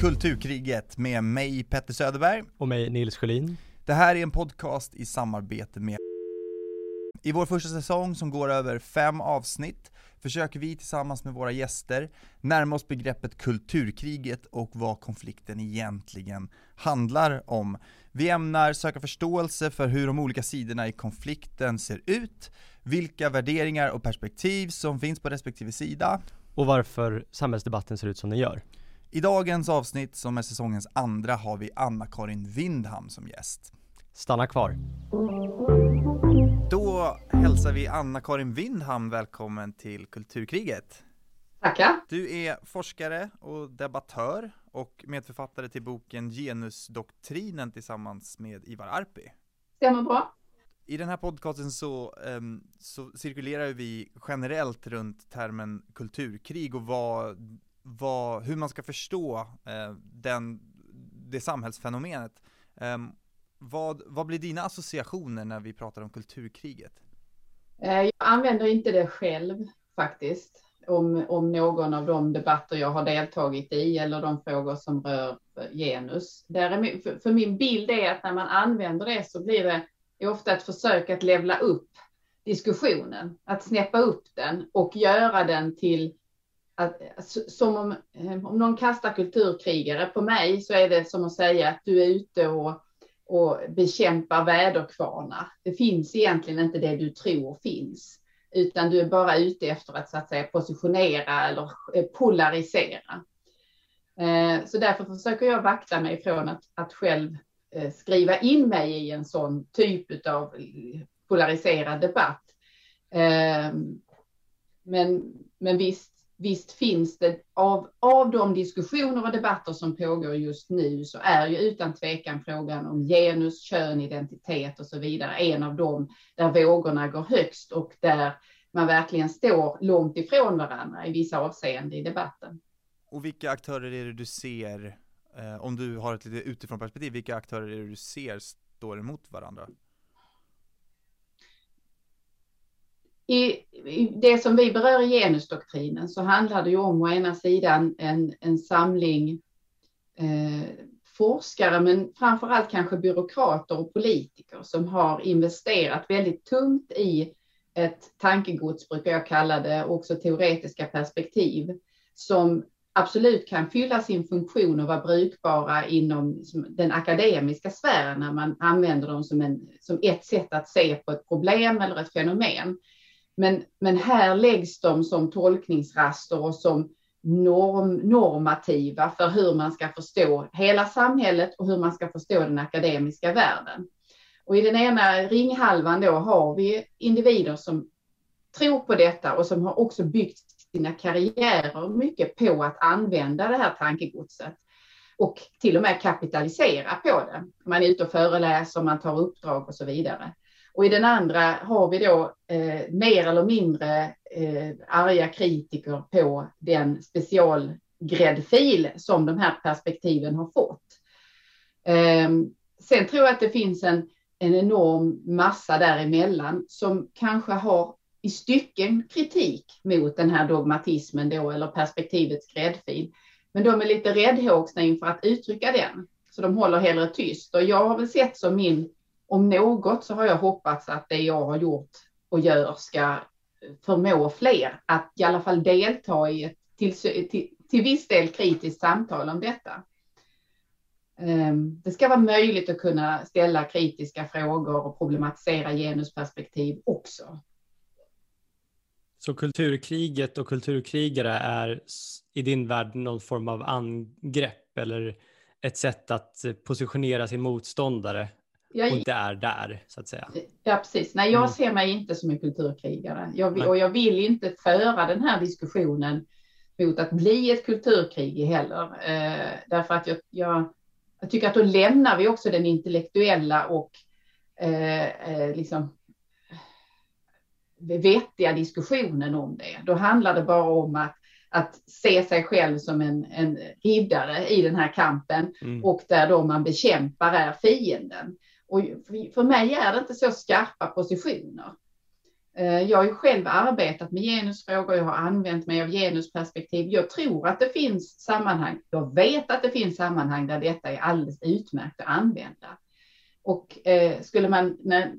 Kulturkriget med mig Petter Söderberg. Och mig Nils Sjölin. Det här är en podcast i samarbete med i vår första säsong som går över fem avsnitt försöker vi tillsammans med våra gäster närma oss begreppet kulturkriget och vad konflikten egentligen handlar om. Vi ämnar söka förståelse för hur de olika sidorna i konflikten ser ut, vilka värderingar och perspektiv som finns på respektive sida och varför samhällsdebatten ser ut som den gör. I dagens avsnitt, som är säsongens andra, har vi Anna-Karin Windham som gäst. Stanna kvar. Då hälsar vi Anna-Karin Windham välkommen till Kulturkriget. Tackar. Du är forskare och debattör och medförfattare till boken Genusdoktrinen tillsammans med Ivar Arpi. Stämmer bra. I den här podcasten så, um, så cirkulerar vi generellt runt termen kulturkrig och vad, vad, hur man ska förstå eh, den, det samhällsfenomenet. Eh, vad, vad blir dina associationer när vi pratar om kulturkriget? Eh, jag använder inte det själv faktiskt. Om, om någon av de debatter jag har deltagit i eller de frågor som rör eh, genus. Däremot, för, för min bild är att när man använder det så blir det ofta ett försök att levla upp diskussionen, att snäppa upp den och göra den till att, alltså, som om, eh, om någon kastar kulturkrigare på mig så är det som att säga att du är ute och och bekämpar väderkvarnar. Det finns egentligen inte det du tror finns, utan du är bara ute efter att så att säga positionera eller eh, polarisera. Eh, så därför försöker jag vakta mig från att, att själv skriva in mig i en sån typ av polariserad debatt. Men, men visst, visst finns det av, av de diskussioner och debatter som pågår just nu så är ju utan tvekan frågan om genus, kön, identitet och så vidare en av dem där vågorna går högst och där man verkligen står långt ifrån varandra i vissa avseenden i debatten. Och vilka aktörer är det du ser, eh, om du har ett lite utifrån perspektiv, vilka aktörer är det du ser står emot varandra? I, I, det som vi berör i genusdoktrinen så handlar det ju om å ena sidan en, en samling eh, forskare, men framför allt kanske byråkrater och politiker som har investerat väldigt tungt i ett tankegods, brukar jag kalla det, också teoretiska perspektiv som absolut kan fylla sin funktion och vara brukbara inom den akademiska sfären när man använder dem som, en, som ett sätt att se på ett problem eller ett fenomen. Men, men här läggs de som tolkningsraster och som norm, normativa för hur man ska förstå hela samhället och hur man ska förstå den akademiska världen. Och i den ena ringhalvan då har vi individer som tror på detta och som har också byggt sina karriärer mycket på att använda det här tankegodset och till och med kapitalisera på det. Man är ute och föreläser, man tar uppdrag och så vidare. Och i den andra har vi då eh, mer eller mindre eh, arga kritiker på den specialgräddfil som de här perspektiven har fått. Eh, sen tror jag att det finns en, en enorm massa däremellan som kanske har i stycken kritik mot den här dogmatismen då eller perspektivets gräddfil. Men de är lite räddhågsna inför att uttrycka den, så de håller hellre tyst. Och jag har väl sett som min om något så har jag hoppats att det jag har gjort och gör ska förmå fler att i alla fall delta i ett till, till, till viss del kritiskt samtal om detta. Ehm, det ska vara möjligt att kunna ställa kritiska frågor och problematisera genusperspektiv också. Så kulturkriget och kulturkrigare är i din värld någon form av angrepp eller ett sätt att positionera sin motståndare jag, och inte är där så att säga. Ja, precis. Nej, jag mm. ser mig inte som en kulturkrigare jag, och jag vill inte föra den här diskussionen mot att bli ett kulturkrig heller. Eh, därför att jag, jag, jag, tycker att då lämnar vi också den intellektuella och eh, eh, liksom vettiga diskussionen om det. Då handlar det bara om att, att se sig själv som en, en riddare i den här kampen mm. och där då man bekämpar är fienden. Och för mig är det inte så skarpa positioner. Eh, jag har ju själv arbetat med genusfrågor, jag har använt mig av genusperspektiv. Jag tror att det finns sammanhang, jag vet att det finns sammanhang där detta är alldeles utmärkt att använda. Och eh, skulle man, när,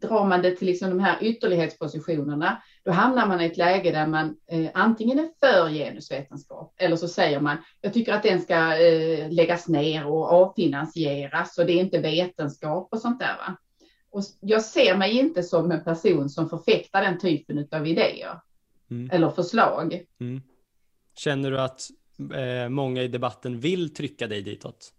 drar man det till liksom de här ytterlighetspositionerna, då hamnar man i ett läge där man eh, antingen är för genusvetenskap eller så säger man, jag tycker att den ska eh, läggas ner och avfinansieras och det är inte vetenskap och sånt där. Va? Och jag ser mig inte som en person som förfäktar den typen av idéer mm. eller förslag. Mm. Känner du att eh, många i debatten vill trycka dig ditåt?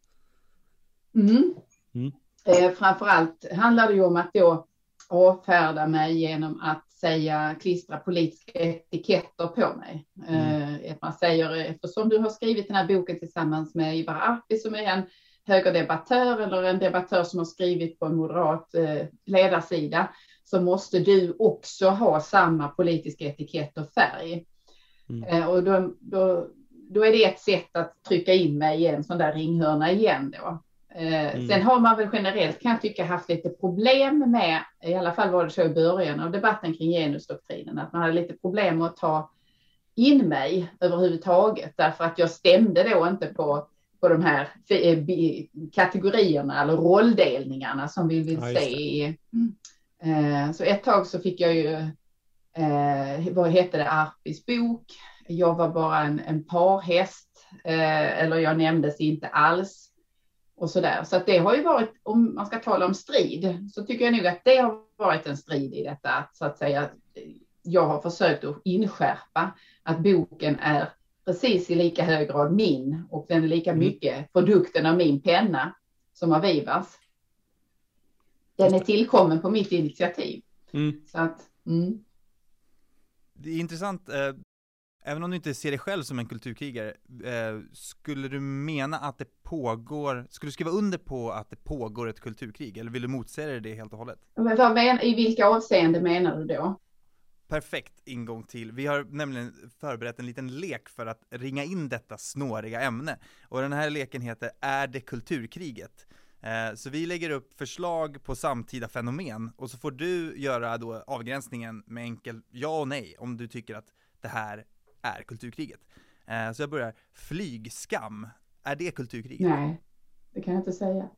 Mm. mm. Eh, framförallt handlar det ju om att då avfärda mig genom att säga klistra politiska etiketter på mig. Mm. Eh, man säger eftersom du har skrivit den här boken tillsammans med Ivar Arpi som är en högerdebattör eller en debattör som har skrivit på en moderat eh, ledarsida så måste du också ha samma politiska etikett och färg. Mm. Eh, och då, då, då är det ett sätt att trycka in mig i en sån där ringhörna igen då. Eh, mm. Sen har man väl generellt kan jag tycka haft lite problem med, i alla fall var det så i början av debatten kring genusdoktrinen, att man hade lite problem med att ta in mig överhuvudtaget därför att jag stämde då inte på, på de här eh, kategorierna eller rolldelningarna som vi vill ja, se. Eh, så ett tag så fick jag ju, vad hette det, Arpis bok. Jag var bara en, en parhäst eller jag nämndes inte alls och så där. Så att det har ju varit, om man ska tala om strid, så tycker jag nog att det har varit en strid i detta, att så att säga, jag har försökt att inskärpa att boken är precis i lika hög grad min och den är lika mm. mycket produkten av min penna som av Ivars. Den är tillkommen på mitt initiativ. Mm. Så att, mm. Det är intressant, eh, Även om du inte ser dig själv som en kulturkrigare, eh, skulle du mena att det pågår, skulle du skriva under på att det pågår ett kulturkrig, eller vill du motsäga det helt och hållet? Men vad men, I vilka avseenden menar du då? Perfekt ingång till, vi har nämligen förberett en liten lek för att ringa in detta snåriga ämne, och den här leken heter Är det kulturkriget? Eh, så vi lägger upp förslag på samtida fenomen, och så får du göra då avgränsningen med enkel ja och nej, om du tycker att det här är kulturkriget. Eh, så jag börjar, flygskam, är det kulturkriget? Nej, det kan jag inte säga.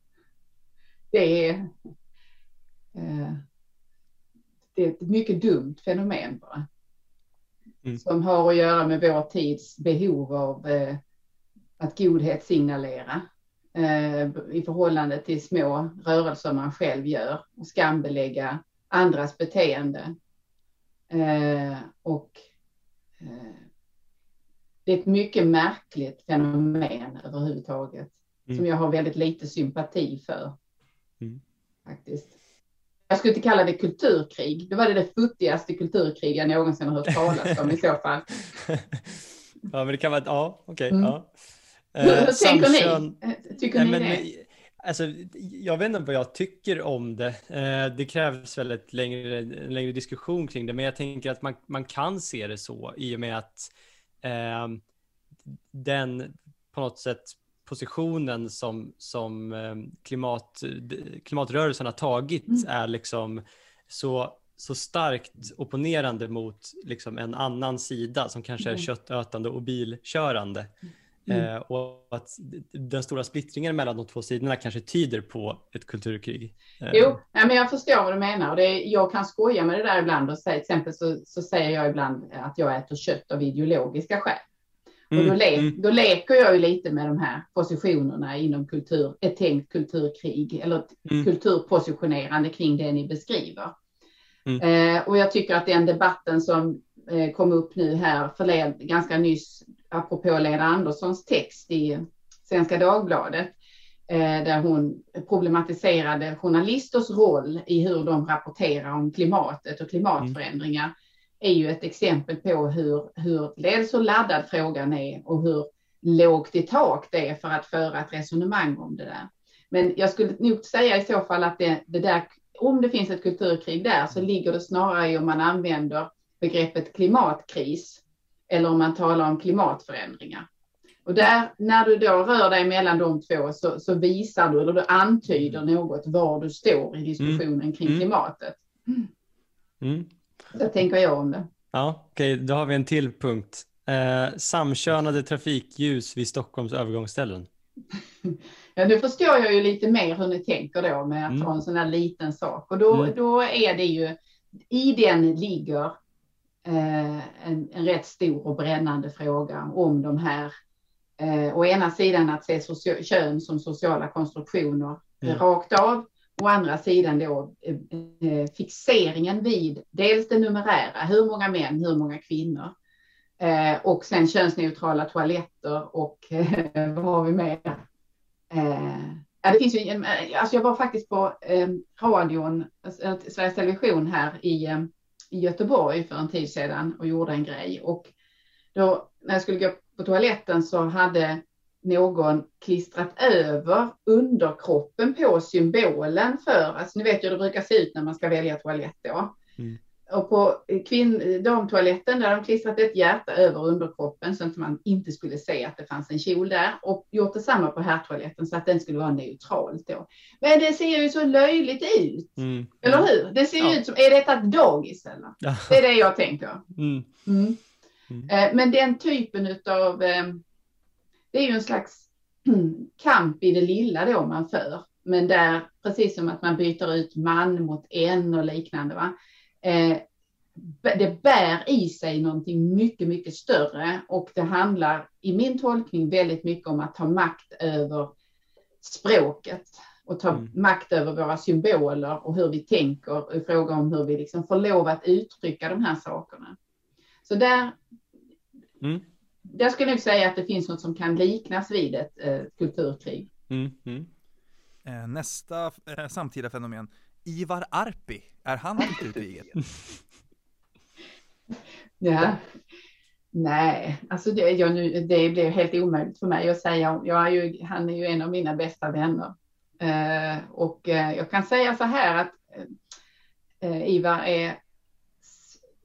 Det är, eh, det är ett mycket dumt fenomen bara. Mm. Som har att göra med vår tids behov av eh, att godhet signalera i förhållande till små rörelser man själv gör och skambelägga andras beteende. och det är ett mycket märkligt fenomen överhuvudtaget mm. som jag har väldigt lite sympati för. Mm. Faktiskt. Jag skulle inte kalla det kulturkrig. Det var det, det futtigaste kulturkrig jag någonsin har hört talas om i så fall. ja, men det kan vara, ja, okej. Okay, mm. ja. Hur, hur tänker ni? Eh, tycker nej, ni men, det? Alltså, jag vet inte vad jag tycker om det. Eh, det krävs väl ett längre, en längre diskussion kring det, men jag tänker att man, man kan se det så i och med att eh, den på något sätt positionen som, som eh, klimat, klimatrörelsen har tagit mm. är liksom så, så starkt opponerande mot liksom en annan sida som kanske är mm. köttätande och bilkörande. Mm. Eh, och att den stora splittringen mellan de två sidorna kanske tyder på ett kulturkrig. Eh. Jo, ja, men jag förstår vad du menar. Och det, jag kan skoja med det där ibland och säga, till exempel så, så säger jag ibland att jag äter kött av ideologiska skäl. Mm, och då, le mm. då leker jag ju lite med de här positionerna inom kultur, ett tänkt kulturkrig eller mm. kulturpositionerande kring det ni beskriver. Mm. Eh, och jag tycker att den debatten som eh, kom upp nu här förled, ganska nyss, apropå Lena Anderssons text i Svenska Dagbladet, eh, där hon problematiserade journalisters roll i hur de rapporterar om klimatet och klimatförändringar är ju ett exempel på hur, hur dels hur laddad frågan är och hur lågt i tak det är för att föra ett resonemang om det där. Men jag skulle nog säga i så fall att det, det där, om det finns ett kulturkrig där så ligger det snarare i om man använder begreppet klimatkris eller om man talar om klimatförändringar. Och där, när du då rör dig mellan de två så, så visar du, eller du antyder något var du står i diskussionen kring mm. klimatet. Mm. Så tänker jag om det. Ja, okej, okay, då har vi en till punkt. Eh, samkönade trafikljus vid Stockholms övergångsställen. Ja, nu förstår jag ju lite mer hur ni tänker då med att mm. ha en sån här liten sak. Och då, mm. då är det ju, i den ligger en, en rätt stor och brännande fråga om de här, eh, å ena sidan att se socio- kön som sociala konstruktioner mm. rakt av, å andra sidan då eh, eh, fixeringen vid dels det numerära, hur många män, hur många kvinnor, eh, och sen könsneutrala toaletter och eh, vad har vi mer? Eh, ja, det finns ju, alltså jag var faktiskt på eh, radion, Sveriges Television här i, eh, i Göteborg för en tid sedan och gjorde en grej. Och då när jag skulle gå på toaletten så hade någon klistrat över underkroppen på symbolen för, alltså ni vet ju hur det brukar se ut när man ska välja toalett då. Mm. Och på kvinn, damtoaletten där de klistrat ett hjärta över underkroppen så att man inte skulle se att det fanns en kjol där och gjort detsamma på herrtoaletten så att den skulle vara neutral då. Men det ser ju så löjligt ut. Mm. Eller hur? Det ser ja. ut som, är detta ett dagis eller? Ja. Det är det jag tänker. Mm. Mm. mm. Eh, men den typen av, eh, det är ju en slags kamp i det lilla då man för. Men där, precis som att man byter ut man mot en och liknande. Va? Eh, det bär i sig någonting mycket, mycket större och det handlar i min tolkning väldigt mycket om att ta makt över språket och ta mm. makt över våra symboler och hur vi tänker i fråga om hur vi liksom får lov att uttrycka de här sakerna. Så där, mm. där skulle jag säga att det finns något som kan liknas vid ett eh, kulturkrig. Mm. mm. Eh, nästa eh, samtida fenomen Ivar Arpi, är han kulturkriget? ja, nej, alltså det, jag nu, det blir helt omöjligt för mig att säga. Jag är ju, han är ju en av mina bästa vänner. Eh, och eh, jag kan säga så här att eh, eh, Ivar är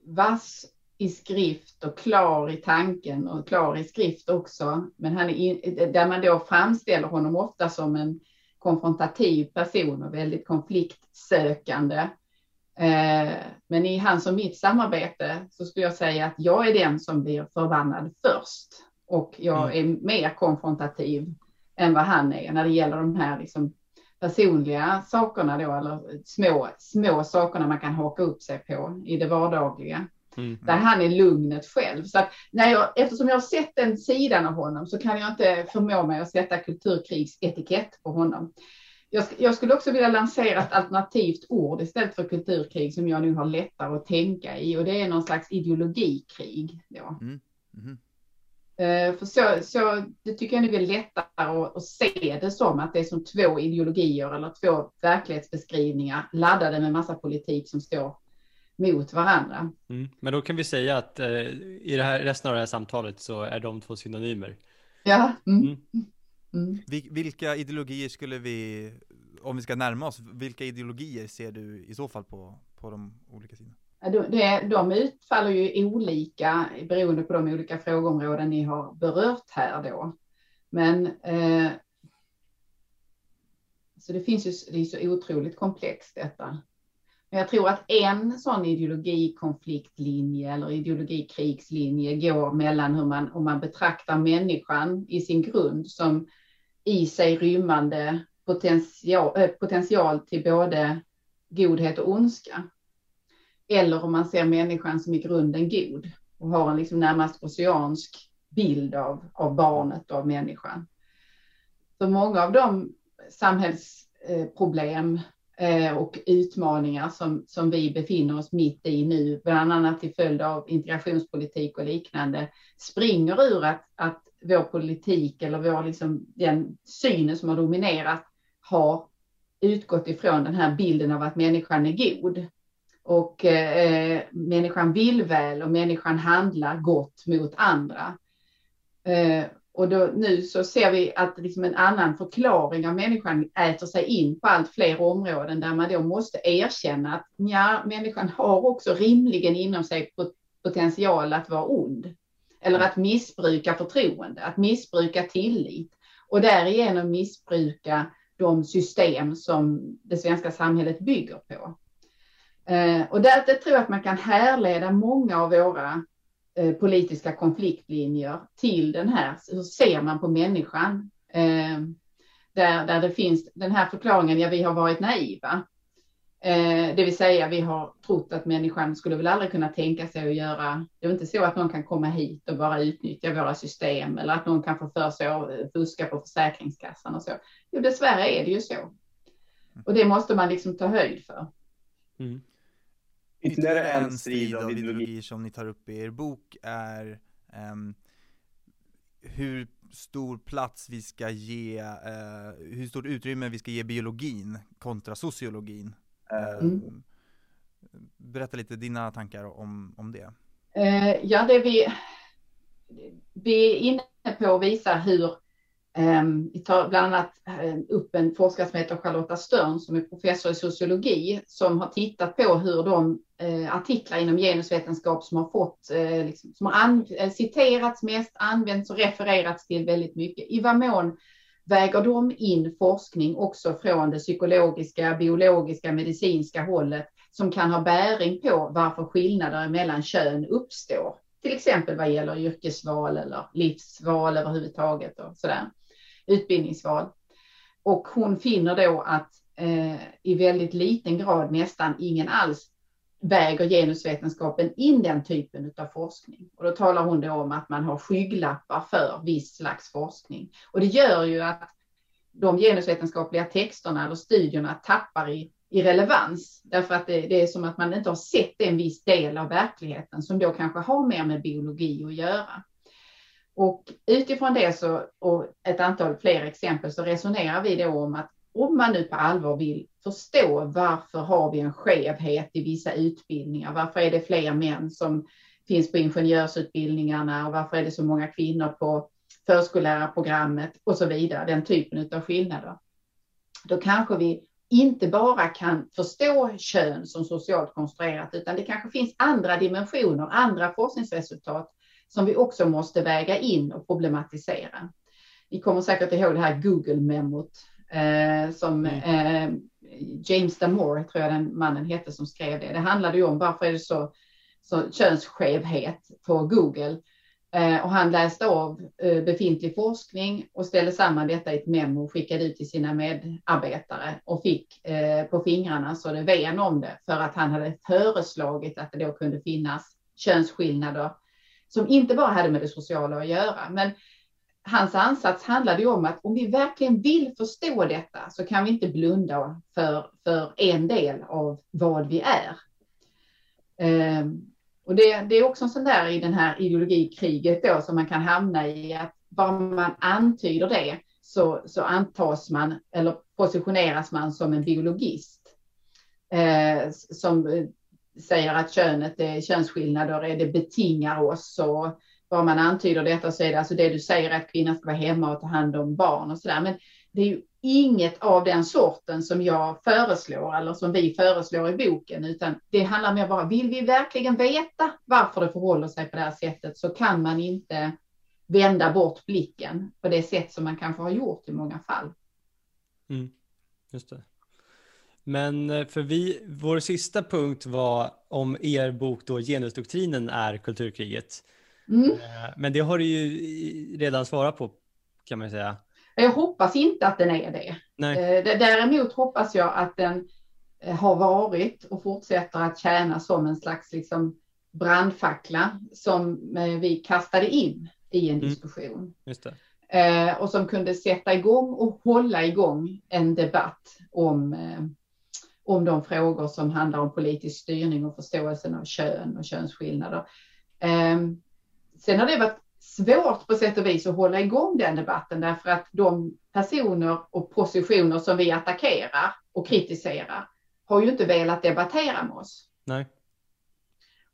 vass i skrift och klar i tanken och klar i skrift också. Men han är in, där man då framställer honom ofta som en konfrontativ person och väldigt konfliktsökande. Eh, men i hans och mitt samarbete så skulle jag säga att jag är den som blir förbannad först och jag mm. är mer konfrontativ än vad han är när det gäller de här liksom personliga sakerna då, eller små, små sakerna man kan haka upp sig på i det vardagliga. Mm. Där han är lugnet själv. Så när jag, eftersom jag har sett den sidan av honom så kan jag inte förmå mig att sätta kulturkrigsetikett på honom. Jag, jag, skulle också vilja lansera ett alternativt ord istället för kulturkrig som jag nu har lättare att tänka i och det är någon slags ideologikrig. Då. Mm. Mm. Uh, för så, så, det tycker jag nu är lättare att, att, se det som att det är som två ideologier eller två verklighetsbeskrivningar laddade med massa politik som står mot varandra. Mm. Men då kan vi säga att eh, i det här, resten av det här samtalet så är de två synonymer. Ja. Mm. Mm. mm. Vilka ideologier skulle vi, om vi ska närma oss, vilka ideologier ser du i så fall på, på de olika sidorna? De, de utfaller ju olika beroende på de olika frågeområden ni har berört här då. Men eh, så det finns ju, det är så otroligt komplext detta. Men jag tror att en sån ideologikonfliktlinje eller ideologikrigslinje går mellan hur man, om man betraktar människan i sin grund som i sig rymmande potential, eh, potential till både godhet och ondska. Eller om man ser människan som i grunden god och har en liksom närmast oceansk bild av, av barnet och av människan. Så många av de samhällsproblem Eh, och utmaningar som, som vi befinner oss mitt i nu, bland annat till följd av integrationspolitik och liknande, springer ur att, att vår politik eller vår, liksom, den synen som har dominerat har utgått ifrån den här bilden av att människan är god. Och eh, människan vill väl och människan handlar gott mot andra. Eh, och då, nu så ser vi att liksom en annan förklaring av människan äter sig in på allt fler områden där man då måste erkänna att ja, människan har också rimligen inom sig potential att vara ond. Eller att missbruka förtroende, att missbruka tillit och därigenom missbruka de system som det svenska samhället bygger på. Eh, och där, det tror jag att man kan härleda många av våra Eh, politiska konfliktlinjer till den här, hur ser man på människan? Eh, där, där det finns den här förklaringen, ja vi har varit naiva. Eh, det vill säga vi har trott att människan skulle väl aldrig kunna tänka sig att göra, det är inte så att någon kan komma hit och bara utnyttja våra system eller att någon kan få för sig att fuska på Försäkringskassan och så. Jo, dessvärre är det ju så. Och det måste man liksom ta höjd för. Mm. Ytterligare en strid av ideologier som ni tar upp i er bok är um, hur stor plats vi ska ge, uh, hur stort utrymme vi ska ge biologin kontra sociologin. Mm. Berätta lite dina tankar om, om det. Uh, ja, det vi, vi är inne på att visa hur Ehm, vi tar bland annat eh, upp en forskare som heter Charlotta Störn som är professor i sociologi som har tittat på hur de eh, artiklar inom genusvetenskap som har fått, eh, liksom, som har citerats mest, använts och refererats till väldigt mycket. I vad mån väger de in forskning också från det psykologiska, biologiska, medicinska hållet som kan ha bäring på varför skillnader mellan kön uppstår. Till exempel vad gäller yrkesval eller livsval överhuvudtaget och sådär. Utbildningsval. Och hon finner då att eh, i väldigt liten grad, nästan ingen alls, väger genusvetenskapen in den typen av forskning. Och då talar hon då om att man har skygglappar för viss slags forskning. Och det gör ju att de genusvetenskapliga texterna eller studierna tappar i, i relevans. Därför att det, det, är som att man inte har sett en viss del av verkligheten som då kanske har mer med biologi att göra. Och utifrån det så, och ett antal fler exempel så resonerar vi då om att om man nu på allvar vill förstå varför har vi en skevhet i vissa utbildningar? Varför är det fler män som finns på ingenjörsutbildningarna och varför är det så många kvinnor på förskollärarprogrammet och så vidare, den typen av skillnader. Då kanske vi inte bara kan förstå kön som socialt konstruerat, utan det kanske finns andra dimensioner, andra forskningsresultat som vi också måste väga in och problematisera. Ni kommer säkert ihåg det här Google-memot eh, som mm. eh, James Damore, tror jag den mannen hette som skrev det. Det handlade ju om varför är det så, så könsskevhet på Google. Eh, och han läste av eh, befintlig forskning och ställde samman detta i ett memo och skickade ut till sina medarbetare och fick eh, på fingrarna så det ven om det för att han hade föreslagit att det då kunde finnas könsskillnader som inte bara hade med det sociala att göra. Men hans ansats handlade ju om att om vi verkligen vill förstå detta så kan vi inte blunda för, för en del av vad vi är. Um, och det, det, är också en sån där i den här ideologikriget då som man kan hamna i att bara man antyder det så, så antas man eller positioneras man som en biologist. Eh, som säger att könet är könsskillnader, är det betingar oss och vad man antyder detta så är det alltså det du säger att kvinnan ska vara hemma och ta hand om barn och så där. Men det är ju inget av den sorten som jag föreslår eller som vi föreslår i boken, utan det handlar mer bara, vill vi verkligen veta varför det förhåller sig på det här sättet så kan man inte vända bort blicken på det sätt som man kanske har gjort i många fall. Mm, just det. Men eh, för vi, vår sista punkt var om er bok då Genusdoktrinen är kulturkriget. Mm. Eh, men det har du ju redan svarat på kan man säga. Jag hoppas inte att den är det. Nej. Eh, däremot hoppas jag att den har varit och fortsätter att tjäna som en slags liksom brandfackla som vi kastade in i en mm. diskussion. Just det. Och som kunde sätta igång och hålla igång en debatt om, om de frågor som handlar om politisk styrning och förståelsen av kön och könsskillnader. Sen har det varit svårt på sätt och vis att hålla igång den debatten därför att de personer och positioner som vi attackerar och kritiserar har ju inte velat debattera med oss. Nej.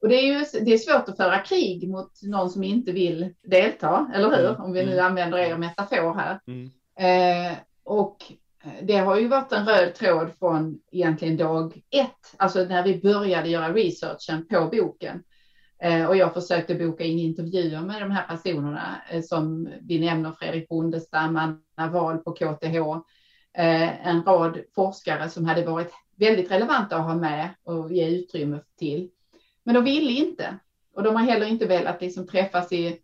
Och det är ju det är svårt att föra krig mot någon som inte vill delta, eller hur? Mm. Om vi nu mm. använder er metafor här. Mm. Eh, och det har ju varit en röd tråd från egentligen dag ett, alltså när vi började göra researchen på boken eh, och jag försökte boka in intervjuer med de här personerna eh, som vi nämner, Fredrik Bondestam, Anna Wahl på KTH, eh, en rad forskare som hade varit väldigt relevanta att ha med och ge utrymme till. Men de ville inte. Och de har heller inte velat liksom träffas i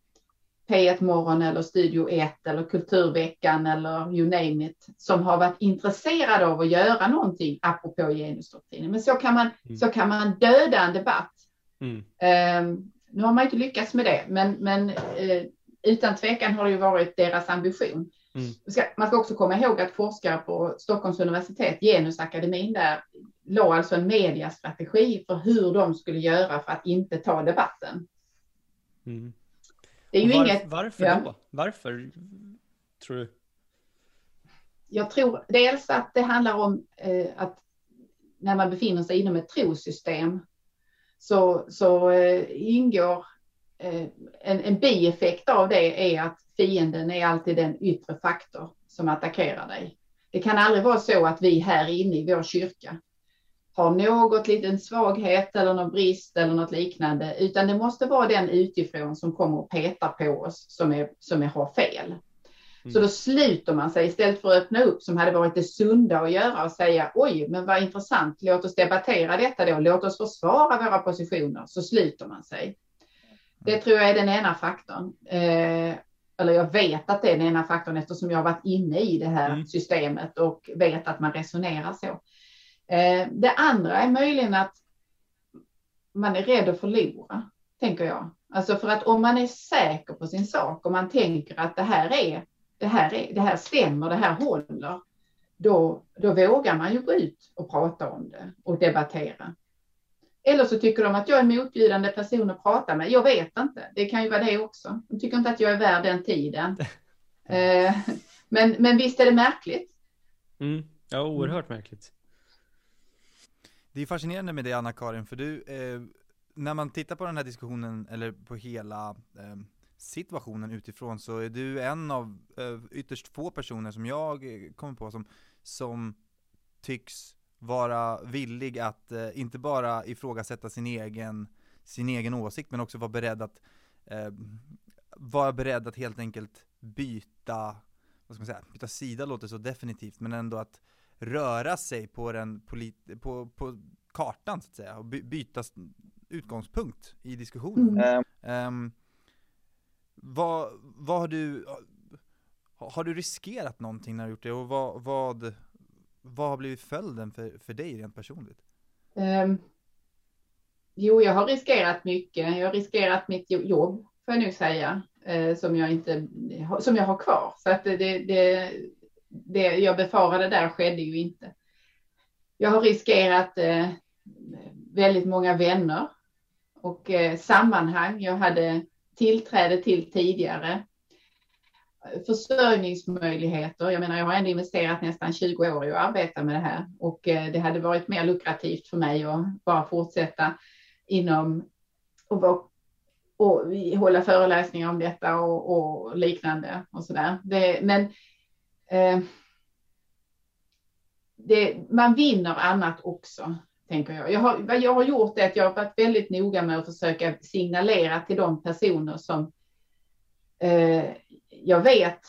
P1 Morgon eller Studio 1 eller Kulturveckan eller you name it som har varit intresserade av att göra någonting apropå genusdoktrinen. Men så kan man, mm. så kan man döda en debatt. Mm. Um, nu har man inte lyckats med det, men, men uh, utan tvekan har det ju varit deras ambition. Mm. Man ska också komma ihåg att forskare på Stockholms universitet, Genusakademin där, la alltså en mediastrategi för hur de skulle göra för att inte ta debatten. Mm. Det är ju var, inget... Varför ja. då? Varför tror du? Jag tror dels att det handlar om eh, att när man befinner sig inom ett trosystem så, så eh, ingår eh, en, en bieffekt av det är att fienden är alltid den yttre faktor som attackerar dig. Det kan aldrig vara så att vi här inne i vår kyrka har något liten svaghet eller någon brist eller något liknande, utan det måste vara den utifrån som kommer och petar på oss som, är, som är, har fel. Mm. Så då sluter man sig istället för att öppna upp som hade varit det sunda att göra och säga oj, men vad intressant, låt oss debattera detta då, låt oss försvara våra positioner, så sluter man sig. Det tror jag är den ena faktorn. Eh, eller jag vet att det är den ena faktorn eftersom jag har varit inne i det här mm. systemet och vet att man resonerar så. Eh, det andra är möjligen att man är rädd att förlora, tänker jag. Alltså för att om man är säker på sin sak och man tänker att det här är, det här, är, det här stämmer, det här håller, då, då vågar man ju gå ut och prata om det och debattera. Eller så tycker de att jag är en motbjudande person att prata med. Jag vet inte. Det kan ju vara det också. De tycker inte att jag är värd den tiden. Eh, men, men visst är det märkligt? Mm. Ja, oerhört märkligt. Det är fascinerande med dig Anna-Karin, för du, eh, när man tittar på den här diskussionen, eller på hela eh, situationen utifrån, så är du en av eh, ytterst få personer som jag eh, kommer på som, som tycks vara villig att eh, inte bara ifrågasätta sin egen, sin egen åsikt, men också vara beredd att eh, vara beredd att helt enkelt byta, vad ska man säga, byta sida låter så definitivt, men ändå att röra sig på, den polit på, på kartan så att säga och by byta utgångspunkt i diskussionen. Mm. Um, vad, vad har du, har du riskerat någonting när du gjort det och vad, vad, vad har blivit följden för, för dig rent personligt? Um, jo, jag har riskerat mycket. Jag har riskerat mitt jobb, får jag nu säga, eh, som, jag inte, som jag har kvar. Så att det, det, det jag befarade där skedde ju inte. Jag har riskerat eh, väldigt många vänner och eh, sammanhang jag hade tillträde till tidigare. Försörjningsmöjligheter. Jag menar, jag har ändå investerat nästan 20 år i att arbeta med det här och eh, det hade varit mer lukrativt för mig att bara fortsätta inom och, och hålla föreläsningar om detta och, och liknande och så där. men eh, Eh, det, man vinner annat också, tänker jag. jag har, vad jag har gjort är att jag har varit väldigt noga med att försöka signalera till de personer som eh, jag vet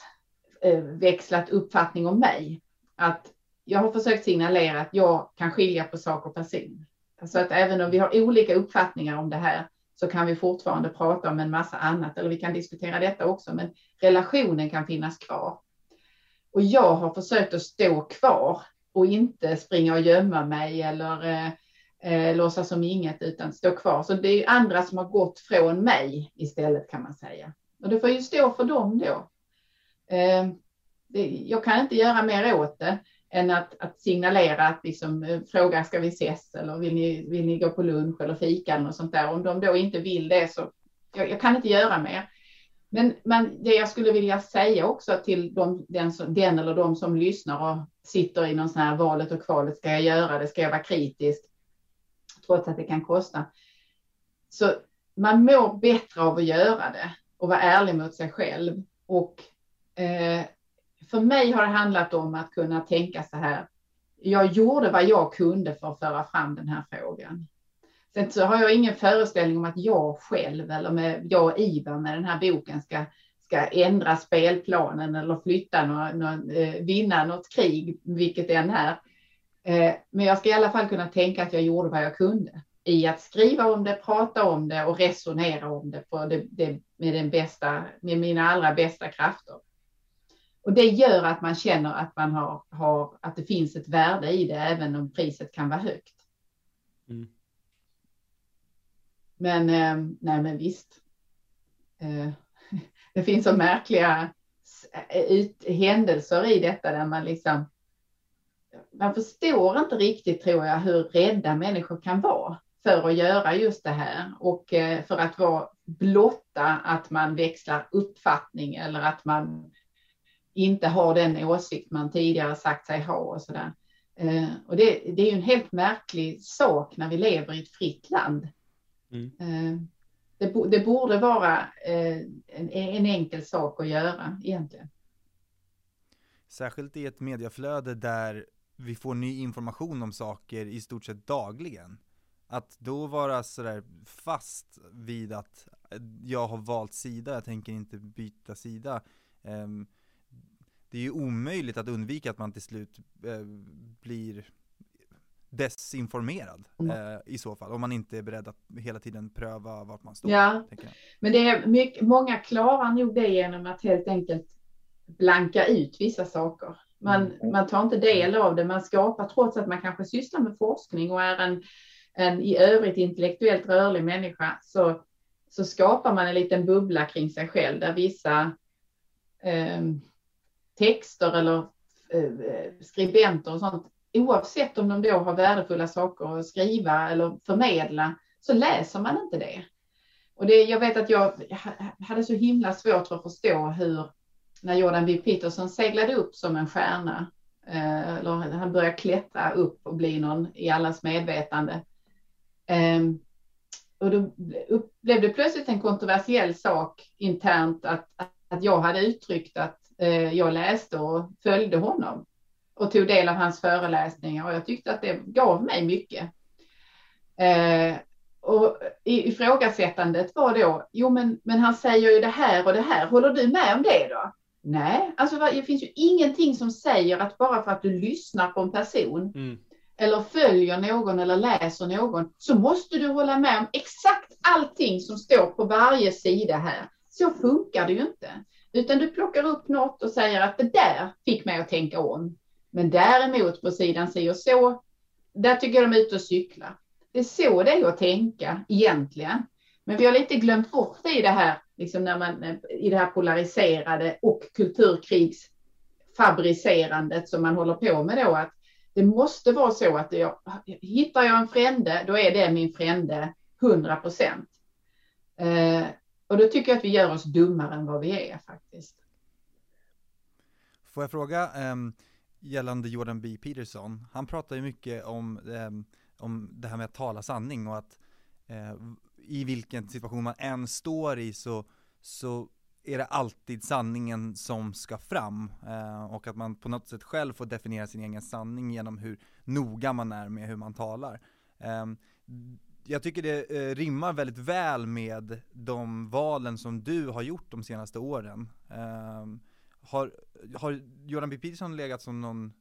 eh, växlat uppfattning om mig. Att jag har försökt signalera att jag kan skilja på sak och person. Så att även om vi har olika uppfattningar om det här så kan vi fortfarande prata om en massa annat, eller vi kan diskutera detta också, men relationen kan finnas kvar. Och jag har försökt att stå kvar och inte springa och gömma mig eller eh, eh låtsas som inget utan stå kvar. Så det är andra som har gått från mig istället kan man säga. Och det får ju stå för dem då. Eh, det, jag kan inte göra mer åt det än att, att signalera att liksom, eh, fråga ska vi ses eller vill ni, vill ni gå på lunch eller fika eller något sånt där. Om de då inte vill det så jag, jag kan inte göra mer. Men, men det jag skulle vilja säga också till de, den, den, eller de som lyssnar och sitter i någon sån här valet och kvalet, ska jag göra det, ska jag vara kritisk, trots att det kan kosta. Så man mår bättre av att göra det och vara ärlig mot sig själv. Och eh, för mig har det handlat om att kunna tänka så här. Jag gjorde vad jag kunde för att föra fram den här frågan. Sen så har jag ingen föreställning om att jag själv eller med jag och Ivar med den här boken ska, ska ändra spelplanen eller flytta någon, någon, eh, vinna något krig, vilket det än är. Eh, men jag ska i alla fall kunna tänka att jag gjorde vad jag kunde i att skriva om det, prata om det och resonera om det, på det, det med, den bästa, med mina allra bästa krafter. Och det gör att man känner att man har, har att det finns ett värde i det, även om priset kan vara högt. Mm. Men eh, nej, men visst. Eh, det finns så märkliga eh, ut, händelser i detta där man liksom. Man förstår inte riktigt tror jag hur rädda människor kan vara för att göra just det här och eh, för att vara blotta att man växlar uppfattning eller att man inte har den åsikt man tidigare sagt sig ha och sådär. Eh, och det, det är ju en helt märklig sak när vi lever i ett fritt land. Mm. Eh, det, det, borde vara en, en enkel sak att göra egentligen. Särskilt i ett mediaflöde där vi får ny information om saker i stort sett dagligen. Att då vara sådär fast vid att jag har valt sida, jag tänker inte byta sida. Um, det är ju omöjligt att undvika att man till slut blir desinformerad mm. uh, i så fall, om man inte är beredd att hela tiden pröva vart man står. Ja, men det är mycket, många klarar nog det genom att helt enkelt blanka ut vissa saker. Man, mm. man tar inte del av det, man skapar trots att man kanske sysslar med forskning och är en en i övrigt intellektuellt rörlig människa så, så skapar man en liten bubbla kring sig själv där vissa eh, texter eller eh, skribenter och sånt, oavsett om de då har värdefulla saker att skriva eller förmedla, så läser man inte det. Och det, jag vet att jag hade så himla svårt för att förstå hur, när Jordan B. Peterson seglade upp som en stjärna, eh, eller han började klättra upp och bli någon i allas medvetande, ehm, och då blev det plötsligt en kontroversiell sak internt att, att jag hade uttryckt att eh, jag läste och följde honom och tog del av hans föreläsningar och jag tyckte att det gav mig mycket. Uh, och ifrågasättandet var då, jo men, men han säger ju det här och det här, håller du med om det då? Nej, alltså det finns ju ingenting som säger att bara för att du lyssnar på en person mm eller följer någon eller läser någon så måste du hålla med om exakt allting som står på varje sida här. Så funkar det ju inte. Utan du plockar upp något och säger att det där fick mig att tänka om. Men däremot på sidan si och så, där tycker jag de är ute och cyklar. Det är så det är att tänka egentligen. Men vi har lite glömt bort det i det här, liksom när man, eh, i det här polariserade och kulturkrigsfabricerandet som man håller på med då. Att det måste vara så att jag, hittar jag en frände, då är det min frände 100 procent. Eh, och då tycker jag att vi gör oss dummare än vad vi är faktiskt. Får jag fråga um, gällande Jordan B. Peterson? Han pratar ju mycket om, eh, om det här med att tala sanning och att eh, i vilken situation man än står i så, så är det alltid sanningen som ska fram eh, och att man på något sätt själv får definiera sin egen sanning genom hur noga man är med hur man talar. Eh, jag tycker det eh, rimmar väldigt väl med de valen som du har gjort de senaste åren. Ehm, har, har Jordan B. Peterson legat som någon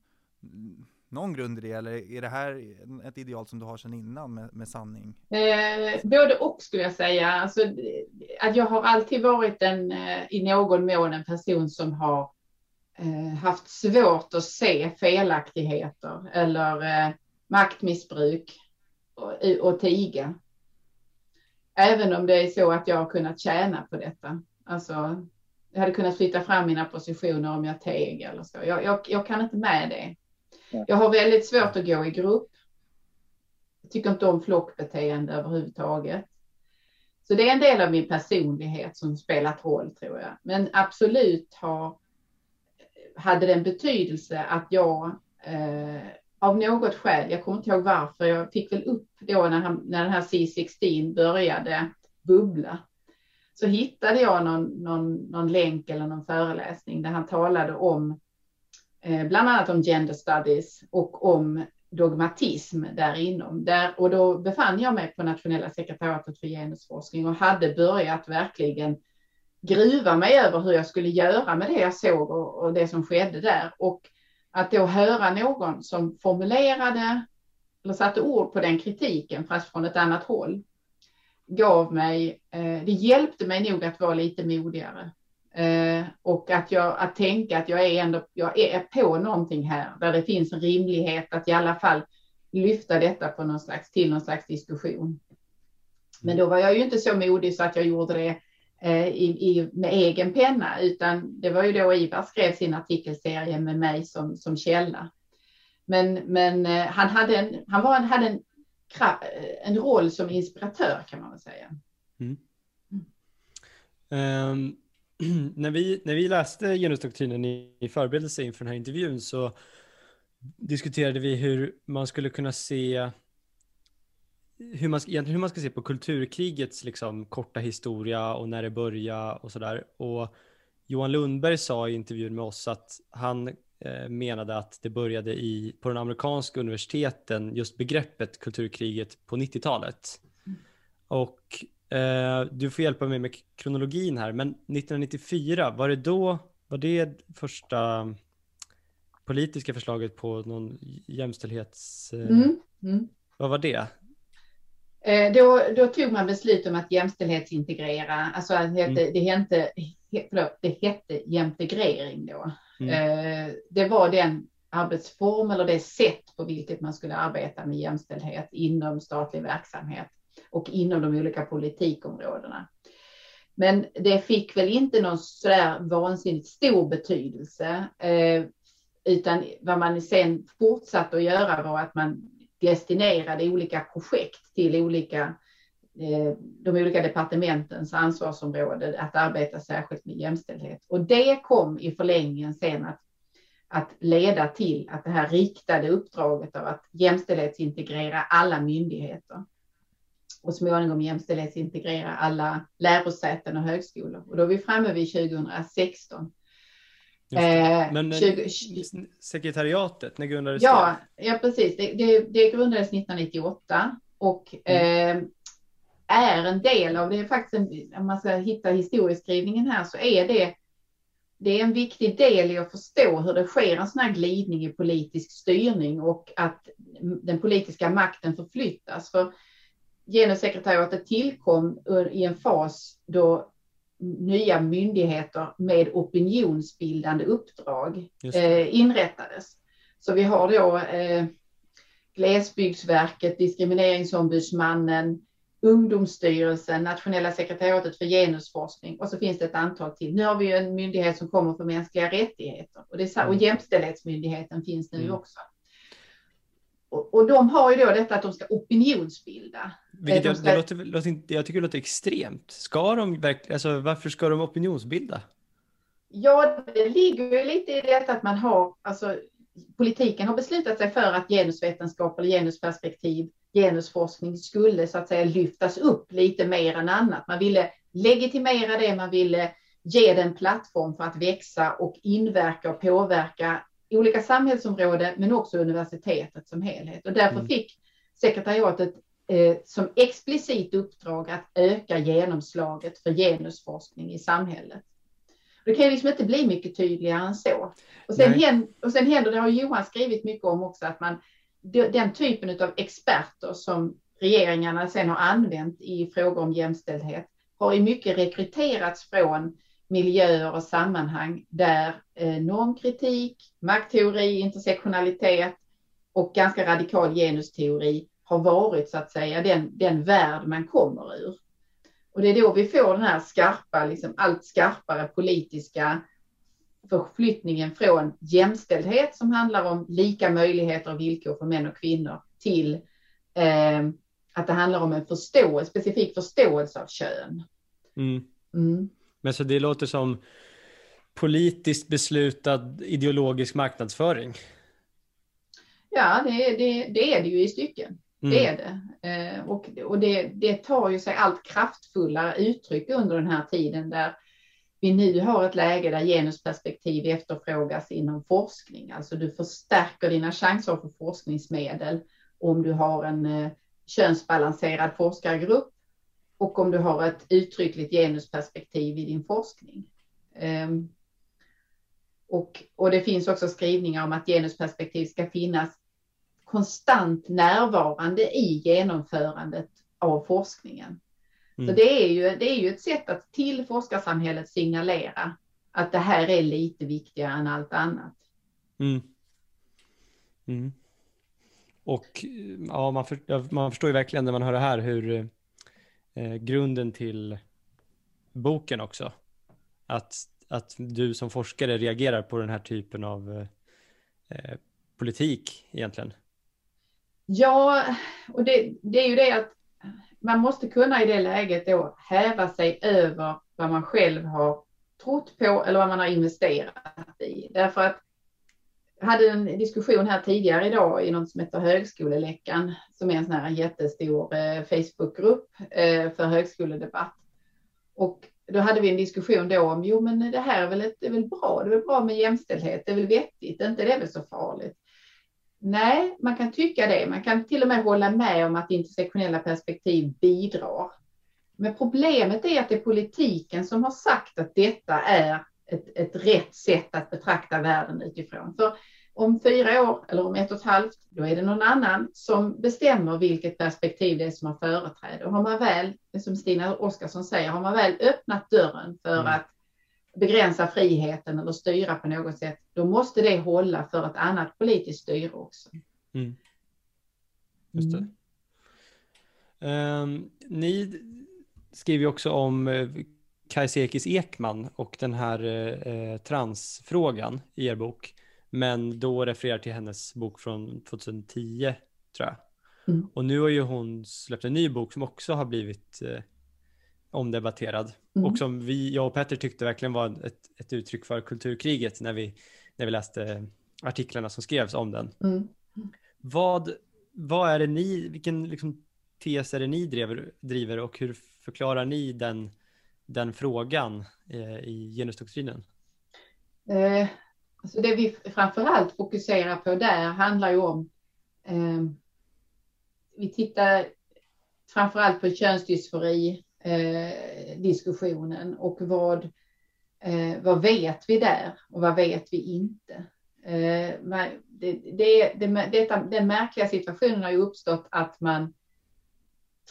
någon grund i det eller är det här ett ideal som du har sedan innan med, med sanning? Eh, både och skulle jag säga. Alltså, att jag har alltid varit en, eh, i någon mån en person som har eh, haft svårt att se felaktigheter eller eh, maktmissbruk och, och tiga. Även om det är så att jag har kunnat tjäna på detta. Alltså, jag hade kunnat flytta fram mina positioner om jag teg eller så. Jag, jag, jag kan inte med det. Jag har väldigt svårt att gå i grupp. Jag tycker inte om flockbeteende överhuvudtaget. Så det är en del av min personlighet som spelat roll tror jag. Men absolut har, hade det en betydelse att jag eh, av något skäl, jag kommer inte ihåg varför, jag fick väl upp då när, han, när den här C16 började bubbla. Så hittade jag någon, någon, någon länk eller någon föreläsning där han talade om Eh, bland annat om gender studies och om dogmatism där inom. Där, och då befann jag mig på nationella sekretariatet för genusforskning och hade börjat verkligen gruva mig över hur jag skulle göra med det jag såg och, och det som skedde där. Och att då höra någon som formulerade eller satte ord på den kritiken fast från ett annat håll gav mig, eh, det hjälpte mig nog att vara lite modigare. Eh, och att, jag, att tänka att jag är, ändå, jag är på någonting här där det finns en rimlighet att i alla fall lyfta detta på någon slags, till någon slags diskussion. Men då var jag ju inte så modig så att jag gjorde det eh, i, i, med egen penna, utan det var ju då Ivar skrev sin artikelserie med mig som, som källa. Men, men eh, han, hade en, han var, hade en, en roll som inspiratör kan man väl säga. Mm. Um, när, vi, när vi läste genusdoktrinen i, i förberedelse inför den här intervjun så diskuterade vi hur man skulle kunna se hur man, hur man ska se på kulturkrigets liksom, korta historia och när det började och sådär. Och Johan Lundberg sa i intervjun med oss att han eh, menade att det började i, på den amerikanska universiteten, just begreppet kulturkriget på 90-talet. Mm. Och eh, du får hjälpa mig med kronologin här, men 1994, var det då, var det första politiska förslaget på någon jämställdhets... Eh, mm. Mm. Vad var det? Eh, då, då, tog man beslut om att jämställdhetsintegrera, alltså att det, mm. det, hette, förlåt, det hette jämtegrering då. Mm. Eh, det var den arbetsform eller det sätt på vilket man skulle arbeta med jämställdhet inom statlig verksamhet och inom de olika politikområdena. Men det fick väl inte någon sådär vansinnigt stor betydelse, eh, utan vad man sen fortsatte att göra var att man destinerade olika projekt till olika, eh, de olika departementens ansvarsområde att arbeta särskilt med jämställdhet. Och det kom i förlängningen sen att, att leda till att det här riktade uppdraget av att jämställdhetsintegrera alla myndigheter och småningom jämställdhetsintegrera alla lärosäten och högskolor. Och då är vi framme vid 2016 Eh, Men 20, sekretariatet, när grundades ja, det? Ja, precis. Det, det, det grundades 1998 och mm. eh, är en del av, det är faktiskt, en, om man ska hitta historieskrivningen här, så är det det är en viktig del i att förstå hur det sker en sån här glidning i politisk styrning och att den politiska makten förflyttas. För genussekretariatet tillkom i en fas då nya myndigheter med opinionsbildande uppdrag eh, inrättades. Så vi har då eh, Glesbygdsverket, Diskrimineringsombudsmannen, Ungdomsstyrelsen, Nationella sekretariatet för genusforskning och så finns det ett antal till. Nu har vi en myndighet som kommer för mänskliga rättigheter och, det är, och mm. Jämställdhetsmyndigheten finns nu mm. också. Och, och, de har ju då detta att de ska opinionsbilda. Vilket jag, ska... det låter, låter, jag tycker det låter extremt. Ska de verkligen, alltså varför ska de opinionsbilda? Ja, det ligger ju lite i detta att man har, alltså politiken har beslutat sig för att genusvetenskap eller genusperspektiv, genusforskning skulle så att säga lyftas upp lite mer än annat. Man ville legitimera det, man ville ge den plattform för att växa och inverka och påverka olika samhällsområden, men också universitetet som helhet. Och därför mm. fick sekretariatet eh, som explicit uppdrag att öka genomslaget för genusforskning i samhället. Det kan ju liksom inte bli mycket tydligare än så. Och sen, händer, och sen händer, det har Johan skrivit mycket om också, att man den typen av experter som regeringarna sen har använt i frågor om jämställdhet har i mycket rekryterats från miljöer och sammanhang där eh, normkritik, maktteori, intersektionalitet och ganska radikal genusteori har varit så att säga den, den värld man kommer ur. Och det är då vi får den här skarpa, liksom allt skarpare politiska förflyttningen från jämställdhet som handlar om lika möjligheter och villkor för män och kvinnor till eh, att det handlar om en förståelse, specifik förståelse av kön. Mm. Mm. Men så det låter som politiskt beslutad ideologisk marknadsföring? Ja, det, det, det är det ju i stycken. Mm. Det är det. Eh, och, och det, det tar ju sig allt kraftfullare uttryck under den här tiden där vi nu har ett läge där genusperspektiv efterfrågas inom forskning. Alltså du förstärker dina chanser för forskningsmedel om du har en eh, könsbalanserad forskargrupp och om du har ett uttryckligt genusperspektiv i din forskning. Ehm, och, och det finns också skrivningar om att genusperspektiv ska finnas konstant närvarande i genomförandet av forskningen. Mm. Så det är, ju, det är ju ett sätt att till forskarsamhället signalera att det här är lite viktigare än allt annat. Mm. Mm. Och ja, man, för, man förstår ju verkligen när man hör det här hur eh, grunden till boken också, att, att du som forskare reagerar på den här typen av eh, politik egentligen. Ja, och det, det är ju det att man måste kunna i det läget då häva sig över vad man själv har trott på eller vad man har investerat i. Därför att jag hade en diskussion här tidigare idag i något som heter Högskoleläckan, som är en sån här jättestor eh, Facebookgrupp eh, för högskoledebatt. Och då hade vi en diskussion då om, jo men det här är väl, ett, är väl bra, det är väl bra med jämställdhet, det är väl vettigt, inte det är väl så farligt. Nej, man kan tycka det. Man kan till och med hålla med om att intersektionella perspektiv bidrar. Men problemet är att det är politiken som har sagt att detta är ett, ett rätt sätt att betrakta världen utifrån. För om fyra år eller om ett och ett halvt, då är det någon annan som bestämmer vilket perspektiv det är som har företräde. Och har man väl, som Stina Oskarsson säger, har man väl öppnat dörren för mm. att begränsa friheten eller styra på något sätt, då måste det hålla för ett annat politiskt styre också. Mm. Just det. Um, ni skriver också om uh, Kajsa Ekis Ekman och den här uh, transfrågan i er bok, men då refererar till hennes bok från 2010, tror jag. Mm. Och nu har ju hon släppt en ny bok som också har blivit uh, omdebatterad mm. och som vi, jag och Petter tyckte verkligen var ett, ett uttryck för kulturkriget när vi, när vi läste artiklarna som skrevs om den. Mm. Vad, vad är det ni, vilken liksom, tes är det ni driver, driver och hur förklarar ni den, den frågan eh, i genusdoktrinen? Eh, alltså det vi framförallt fokuserar på där handlar ju om eh, vi tittar framförallt på könsdysfori, eh, diskussionen och vad, eh, vad vet vi där och vad vet vi inte? Eh, det, det, det, detta, den märkliga situationen har ju uppstått att man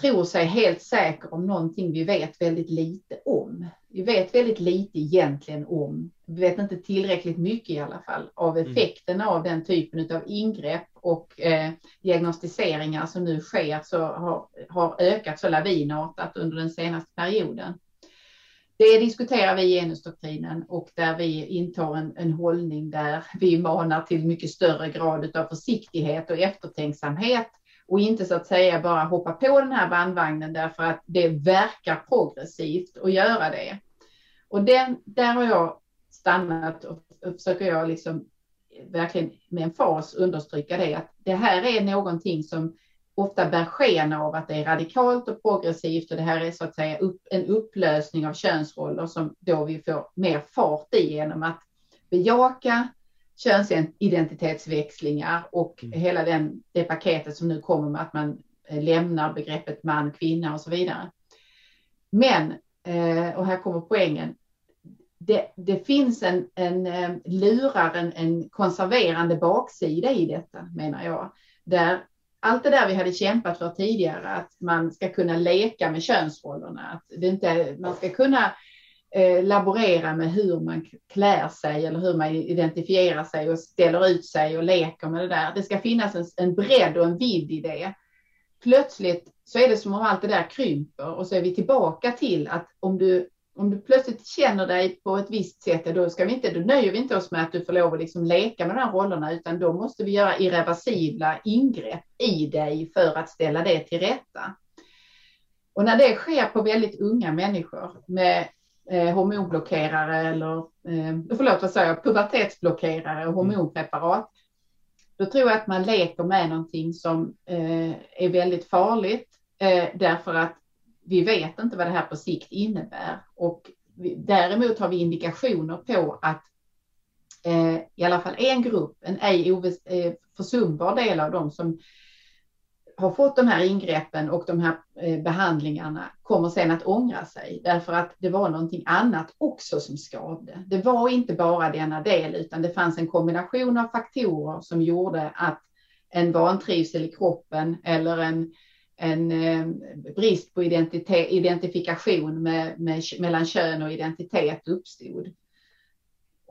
tror sig helt säker om någonting vi vet väldigt lite om. Vi vet väldigt lite egentligen om, vi vet inte tillräckligt mycket i alla fall, av effekterna mm. av den typen av ingrepp och eh, diagnostiseringar som nu sker så har, har ökat så lavinartat under den senaste perioden. Det diskuterar vi i genusdoktrinen och där vi intar en, en hållning där vi manar till mycket större grad av försiktighet och eftertänksamhet och inte så att säga bara hoppa på den här bandvagnen därför att det verkar progressivt att göra det. Och den, där har jag stannat och, försöker jag liksom verkligen med en fas understryka det att det här är någonting som ofta bär sken av att det är radikalt och progressivt och det här är så att säga upp, en upplösning av könsroller som då vi får mer fart i genom att bejaka könsidentitetsväxlingar och mm. hela den, det paketet som nu kommer med att man eh, lämnar begreppet man, kvinna och så vidare. Men, eh, och här kommer poängen, det, det finns en, en eh, lurar, en, en konserverande baksida i detta menar jag. Där allt det där vi hade kämpat för tidigare, att man ska kunna leka med könsrollerna, att det inte, man ska kunna eh, laborera med hur man klär sig eller hur man identifierar sig och ställer ut sig och leker med det där. Det ska finnas en, en bredd och en vidd i det. Plötsligt så är det som om allt det där krymper och så är vi tillbaka till att om du om du plötsligt känner dig på ett visst sätt, då, ska vi inte, då nöjer vi inte oss med att du får lov att liksom leka med de här rollerna, utan då måste vi göra irreversibla ingrepp i dig för att ställa det till rätta. Och när det sker på väldigt unga människor med eh, hormonblockerare eller, eh, förlåt vad säger jag, pubertetsblockerare och hormonpreparat, då tror jag att man leker med någonting som eh, är väldigt farligt eh, därför att vi vet inte vad det här på sikt innebär. Och vi, däremot har vi indikationer på att eh, i alla fall en grupp, en ej eh, försumbar del av dem som har fått de här ingreppen och de här eh, behandlingarna kommer sen att ångra sig därför att det var någonting annat också som skavde. Det var inte bara denna del utan det fanns en kombination av faktorer som gjorde att en vantrivsel i kroppen eller en, en eh, brist på identifikation med, med, mellan kön och identitet uppstod.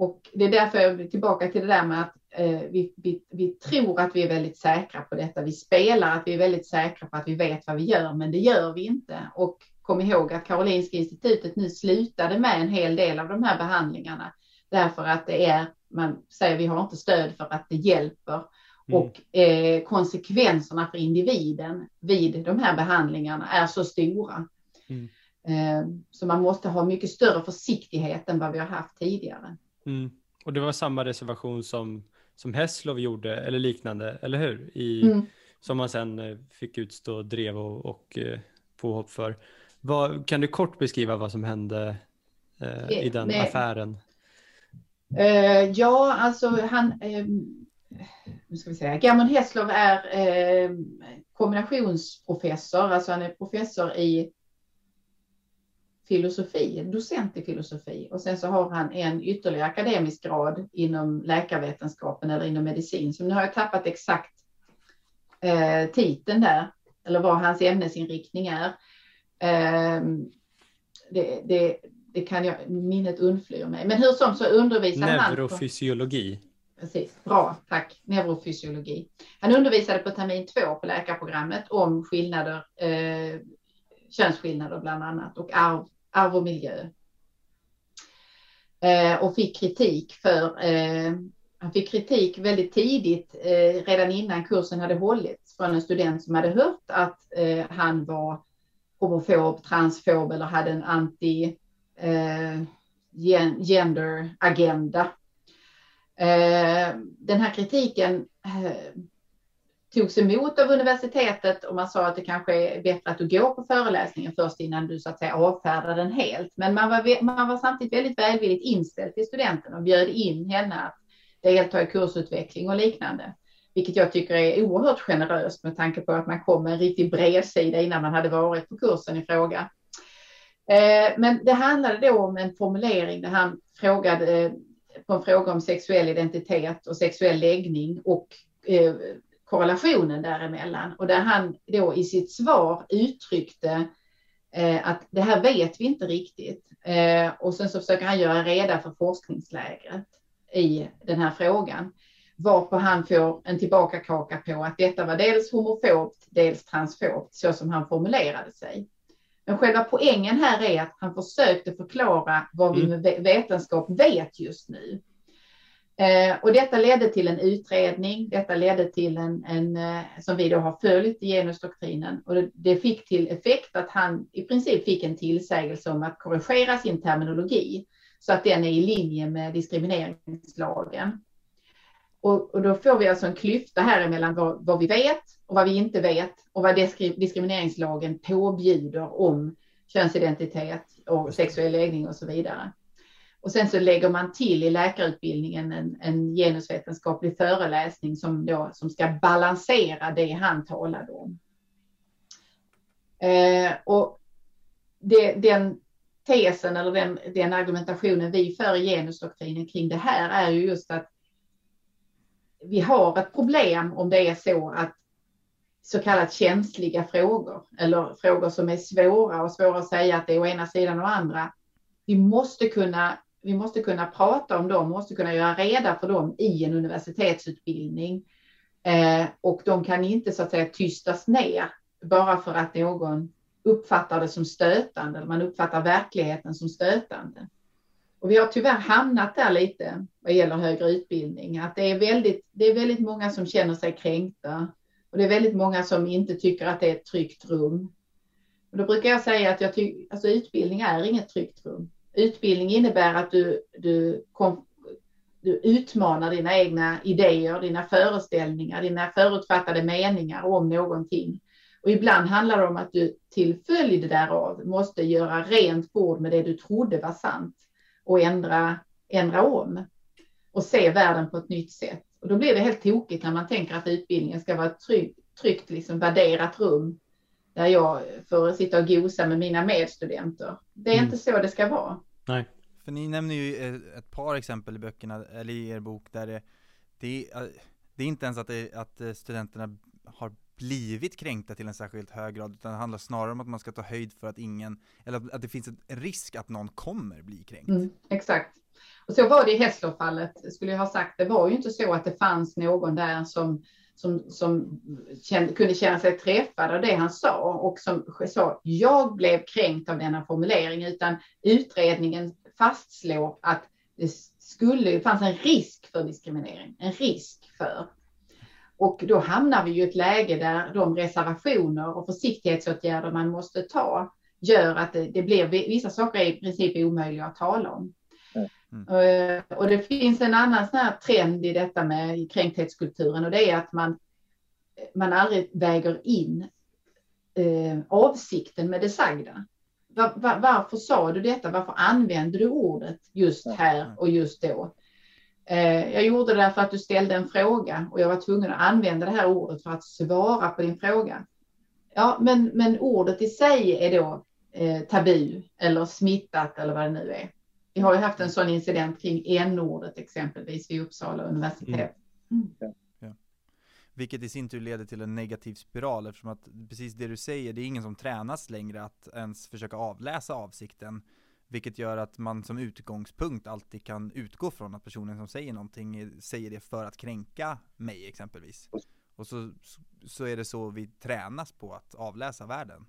Och det är därför jag är tillbaka till det där med att eh, vi, vi, vi tror att vi är väldigt säkra på detta. Vi spelar att vi är väldigt säkra på att vi vet vad vi gör, men det gör vi inte. Och kom ihåg att Karolinska institutet nu slutade med en hel del av de här behandlingarna därför att det är, man säger vi har inte stöd för att det hjälper. Mm. Och eh, konsekvenserna för individen vid de här behandlingarna är så stora. Mm. Eh, så man måste ha mycket större försiktighet än vad vi har haft tidigare. Mm. Och det var samma reservation som, som Hässlov gjorde eller liknande, eller hur? I, mm. Som man sen eh, fick utstå drev och, och eh, påhopp för. Vad, kan du kort beskriva vad som hände eh, i den Nej. affären? Uh, ja, alltså han, eh, nu ska vi säga, Germund Hässlov är eh, kombinationsprofessor, alltså han är professor i filosofi, docent i filosofi och sen så har han en ytterligare akademisk grad inom läkarvetenskapen eller inom medicin. Så nu har jag tappat exakt eh, titeln där eller vad hans ämnesinriktning är. Eh, det, det, det, kan jag, minnet undflyr mig. Men hur som så undervisar han. Neurofysiologi. Precis, bra, tack. Neurofysiologi. Han undervisade på termin två på läkarprogrammet om skillnader, eh, könsskillnader bland annat och arv arv och miljö. Eh, och fick kritik för, eh, han fick kritik väldigt tidigt, eh, redan innan kursen hade hållits, från en student som hade hört att eh, han var homofob, transfob eller hade en anti eh, gender agenda. Eh, den här kritiken eh, togs emot av universitetet och man sa att det kanske är bättre att du går på föreläsningen först innan du så att säga avfärdar den helt. Men man var, man var samtidigt väldigt välvilligt inställd till studenten och bjöd in henne att delta i kursutveckling och liknande. Vilket jag tycker är oerhört generöst med tanke på att man kom med en riktig bredsida innan man hade varit på kursen i fråga. Eh, men det handlade då om en formulering där han frågade eh, på en fråga om sexuell identitet och sexuell läggning och eh, korrelationen däremellan och där han då i sitt svar uttryckte eh, att det här vet vi inte riktigt. Eh, och sen så försöker han göra reda för forskningslägret i den här frågan. Varpå han får en tillbakakaka på att detta var dels homofobt, dels transfobt, så som han formulerade sig. Men själva poängen här är att han försökte förklara vad vi mm. med vetenskap vet just nu. Eh, och detta ledde till en utredning. Detta ledde till en, en eh, som vi då har följt i genusdoktrinen och det, det, fick till effekt att han i princip fick en tillsägelse om att korrigera sin terminologi så att den är i linje med diskrimineringslagen. Och, och då får vi alltså en klyfta här emellan vad, vad vi vet och vad vi inte vet och vad diskrimineringslagen påbjuder om könsidentitet och sexuell läggning och så vidare. Och sen så lägger man till i läkarutbildningen en, en genusvetenskaplig föreläsning som, då, som ska balansera det han talade om. Eh, och det, den tesen eller den, den argumentationen vi för i genusdoktrinen kring det här är ju just att vi har ett problem om det är så att så kallat känsliga frågor eller frågor som är svåra och svåra att säga att det är å ena sidan och andra. Vi måste kunna vi måste kunna prata om dem, måste kunna göra reda för dem i en universitetsutbildning. Eh, och de kan inte så att säga tystas ner bara för att någon uppfattar det som stötande, eller man uppfattar verkligheten som stötande. Och vi har tyvärr hamnat där lite vad gäller högre utbildning, att det är väldigt, det är väldigt många som känner sig kränkta och det är väldigt många som inte tycker att det är ett tryggt rum. Och då brukar jag säga att jag alltså utbildning är inget tryggt rum. Utbildning innebär att du, du, kom, du utmanar dina egna idéer, dina föreställningar, dina förutfattade meningar om någonting. Och ibland handlar det om att du till följd därav måste göra rent bord med det du trodde var sant och ändra, ändra om och se världen på ett nytt sätt. Och då blir det helt tokigt när man tänker att utbildningen ska vara ett trygg, tryggt liksom värderat rum där jag får sitta och gosa med mina medstudenter. Det är mm. inte så det ska vara. Nej. För ni nämner ju ett par exempel i böckerna, eller i er bok, där det, det, det är inte ens att, det, att studenterna har blivit kränkta till en särskilt hög grad, utan det handlar snarare om att man ska ta höjd för att ingen, eller att det finns en risk att någon kommer bli kränkt. Mm, exakt. Och så var det i Hässlofallet, skulle jag ha sagt. Det var ju inte så att det fanns någon där som, som, som kände, kunde känna sig träffad av det han sa och som sa jag blev kränkt av denna formulering, utan utredningen fastslår att det skulle, det fanns en risk för diskriminering, en risk för. Och då hamnar vi i ett läge där de reservationer och försiktighetsåtgärder man måste ta gör att det, det blir vissa saker i princip omöjliga att tala om. Mm. Uh, och det finns en annan sån här trend i detta med kränkthetskulturen och det är att man, man aldrig väger in uh, avsikten med det sagda. Var, var, varför sa du detta? Varför använde du ordet just här och just då? Uh, jag gjorde det därför att du ställde en fråga och jag var tvungen att använda det här ordet för att svara på din fråga. Ja, men, men ordet i sig är då tabu eller smittat eller vad det nu är. Vi har ju haft en sån incident kring n-ordet exempelvis vid Uppsala universitet. Mm. Ja. Ja. Vilket i sin tur leder till en negativ spiral eftersom att precis det du säger, det är ingen som tränas längre att ens försöka avläsa avsikten. Vilket gör att man som utgångspunkt alltid kan utgå från att personen som säger någonting säger det för att kränka mig exempelvis. Och så, så är det så vi tränas på att avläsa världen.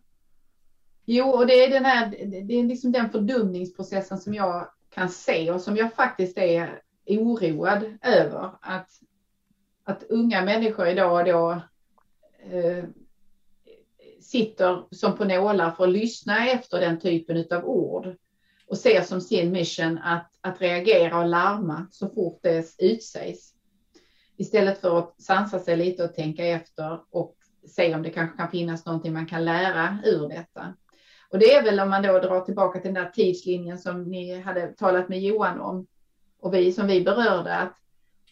Jo, och det är den här, det är liksom den fördumningsprocessen som jag kan se och som jag faktiskt är oroad över att, att unga människor idag då eh, sitter som på nålar för att lyssna efter den typen av ord och ser som sin mission att, att reagera och larma så fort det utsägs. Istället för att sansa sig lite och tänka efter och se om det kanske kan finnas någonting man kan lära ur detta. Och det är väl om man då drar tillbaka till den där tidslinjen som ni hade talat med Johan om. Och vi som vi berörde att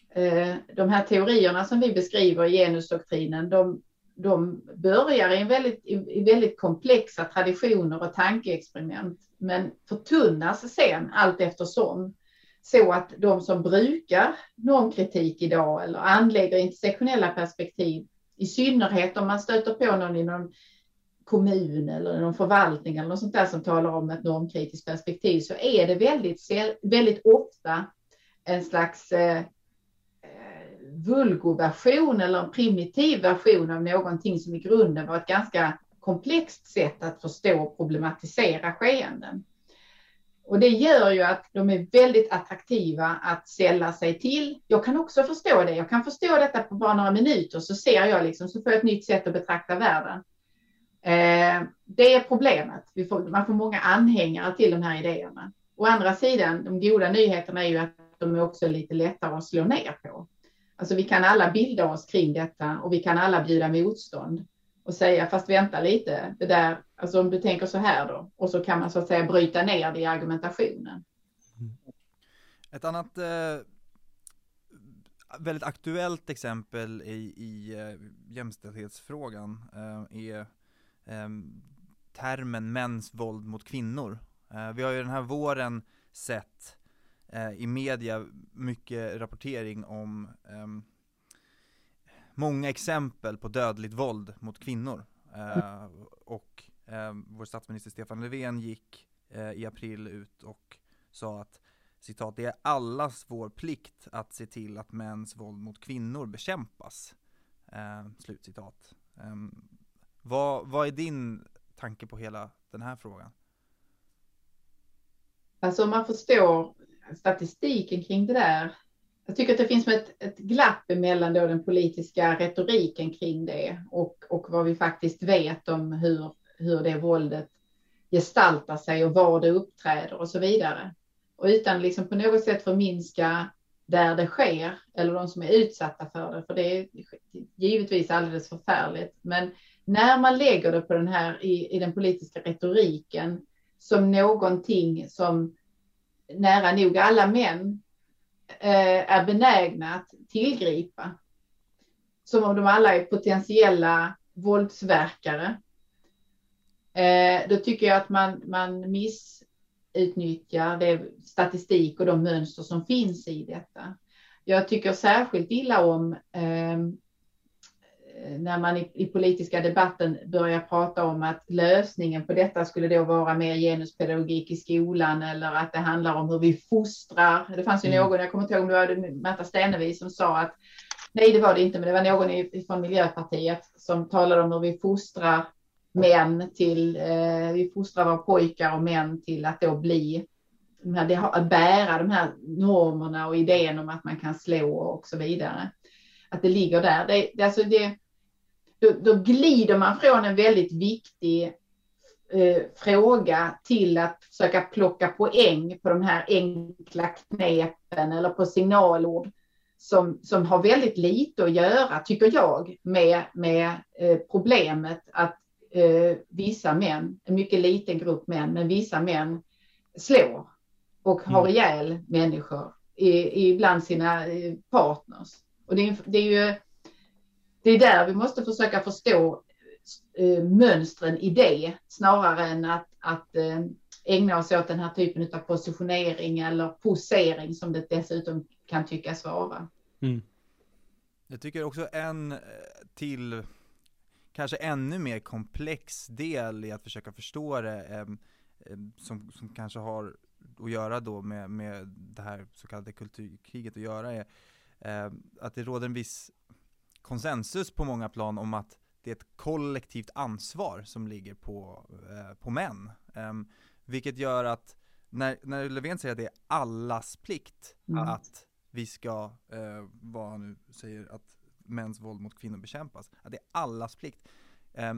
eh, de här teorierna som vi beskriver i genusdoktrinen, de, de börjar i, en väldigt, i, i väldigt komplexa traditioner och tankeexperiment, men förtunnas sen allt eftersom. Så att de som brukar normkritik idag eller anlägger intersektionella perspektiv, i synnerhet om man stöter på någon i någon kommun eller någon förvaltning eller något sånt där som talar om ett normkritiskt perspektiv så är det väldigt, väldigt ofta en slags eh, eh vulgoversion eller en primitiv version av någonting som i grunden var ett ganska komplext sätt att förstå och problematisera skeenden. Och det gör ju att de är väldigt attraktiva att sälla sig till. Jag kan också förstå det. Jag kan förstå detta på bara några minuter så ser jag liksom, så får jag ett nytt sätt att betrakta världen. Eh, det är problemet. Vi får, man får många anhängare till de här idéerna. Å andra sidan, de goda nyheterna är ju att de är också lite lättare att slå ner på. Alltså vi kan alla bilda oss kring detta och vi kan alla bjuda motstånd och säga fast vänta lite, det där, alltså om du tänker så här då och så kan man så att säga bryta ner det i argumentationen. Mm. Ett annat eh, väldigt aktuellt exempel i, i eh, jämställdhetsfrågan eh, är Ehm, termen mäns våld mot kvinnor. Eh, vi har ju den här våren sett eh, i media mycket rapportering om ehm, många exempel på dödligt våld mot kvinnor. Eh, och ehm, vår statsminister Stefan Löfven gick eh, i april ut och sa att citat, det är allas vår plikt att se till att mäns våld mot kvinnor bekämpas. Eh, slutcitat. Um, vad, vad är din tanke på hela den här frågan? Alltså om man förstår statistiken kring det där. Jag tycker att det finns ett, ett glapp emellan då den politiska retoriken kring det och, och vad vi faktiskt vet om hur, hur det våldet gestaltar sig och var det uppträder och så vidare. Och utan liksom på något sätt förminska där det sker eller de som är utsatta för det, för det är givetvis alldeles förfärligt. Men när man lägger det på den här i, i den politiska retoriken som någonting som nära nog alla män eh, är benägna att tillgripa som om de alla är potentiella våldsverkare. Eh, då tycker jag att man, man missutnyttjar det statistik och de mönster som finns i detta. Jag tycker särskilt illa om eh, när man i, i, politiska debatten börjar prata om att lösningen på detta skulle då vara mer genuspedagogik i skolan eller att det handlar om hur vi fostrar. Det fanns ju mm. någon, jag kommer inte ihåg om det var Märta Stenevi som sa att nej, det var det inte, men det var någon från Miljöpartiet som talade om hur vi fostrar män till, eh, vi fostrar våra pojkar och män till att då bli att bära de här normerna och idén om att man kan slå och så vidare. Att det ligger där. Det, det, alltså det, då, då glider man från en väldigt viktig eh, fråga till att försöka plocka poäng på de här enkla knepen eller på signalord som, som har väldigt lite att göra, tycker jag, med, med eh, problemet att eh, vissa män, en mycket liten grupp män, men vissa män slår och har mm. ihjäl människor i, i bland sina eh, partners. Och det är, det är ju det är där vi måste försöka förstå eh, mönstren i det snarare än att, att eh, ägna oss åt den här typen av positionering eller posering som det dessutom kan tyckas vara. Mm. Jag tycker också en eh, till, kanske ännu mer komplex del i att försöka förstå det, eh, eh, som, som kanske har att göra då med, med det här så kallade kulturkriget att göra är att det råder en viss konsensus på många plan om att det är ett kollektivt ansvar som ligger på, eh, på män. Eh, vilket gör att när, när Löfven säger att det är allas plikt mm. att vi ska, eh, vad han nu säger, att mäns våld mot kvinnor bekämpas, att det är allas plikt. Eh,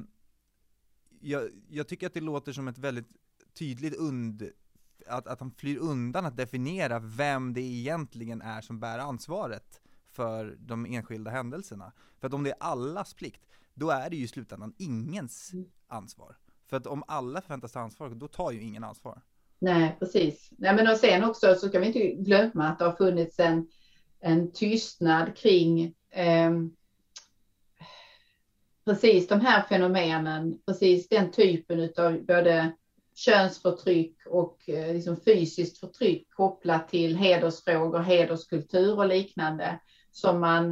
jag, jag, tycker att det låter som ett väldigt tydligt und, att, att han flyr undan att definiera vem det egentligen är som bär ansvaret för de enskilda händelserna. För att om det är allas plikt, då är det ju i slutändan ingens mm. ansvar. För att om alla förväntas ta ansvar, då tar ju ingen ansvar. Nej, precis. Nej, men och sen också så ska vi inte glömma att det har funnits en, en tystnad kring eh, precis de här fenomenen, precis den typen av både könsförtryck och eh, liksom fysiskt förtryck kopplat till hedersfrågor, hederskultur och liknande som man,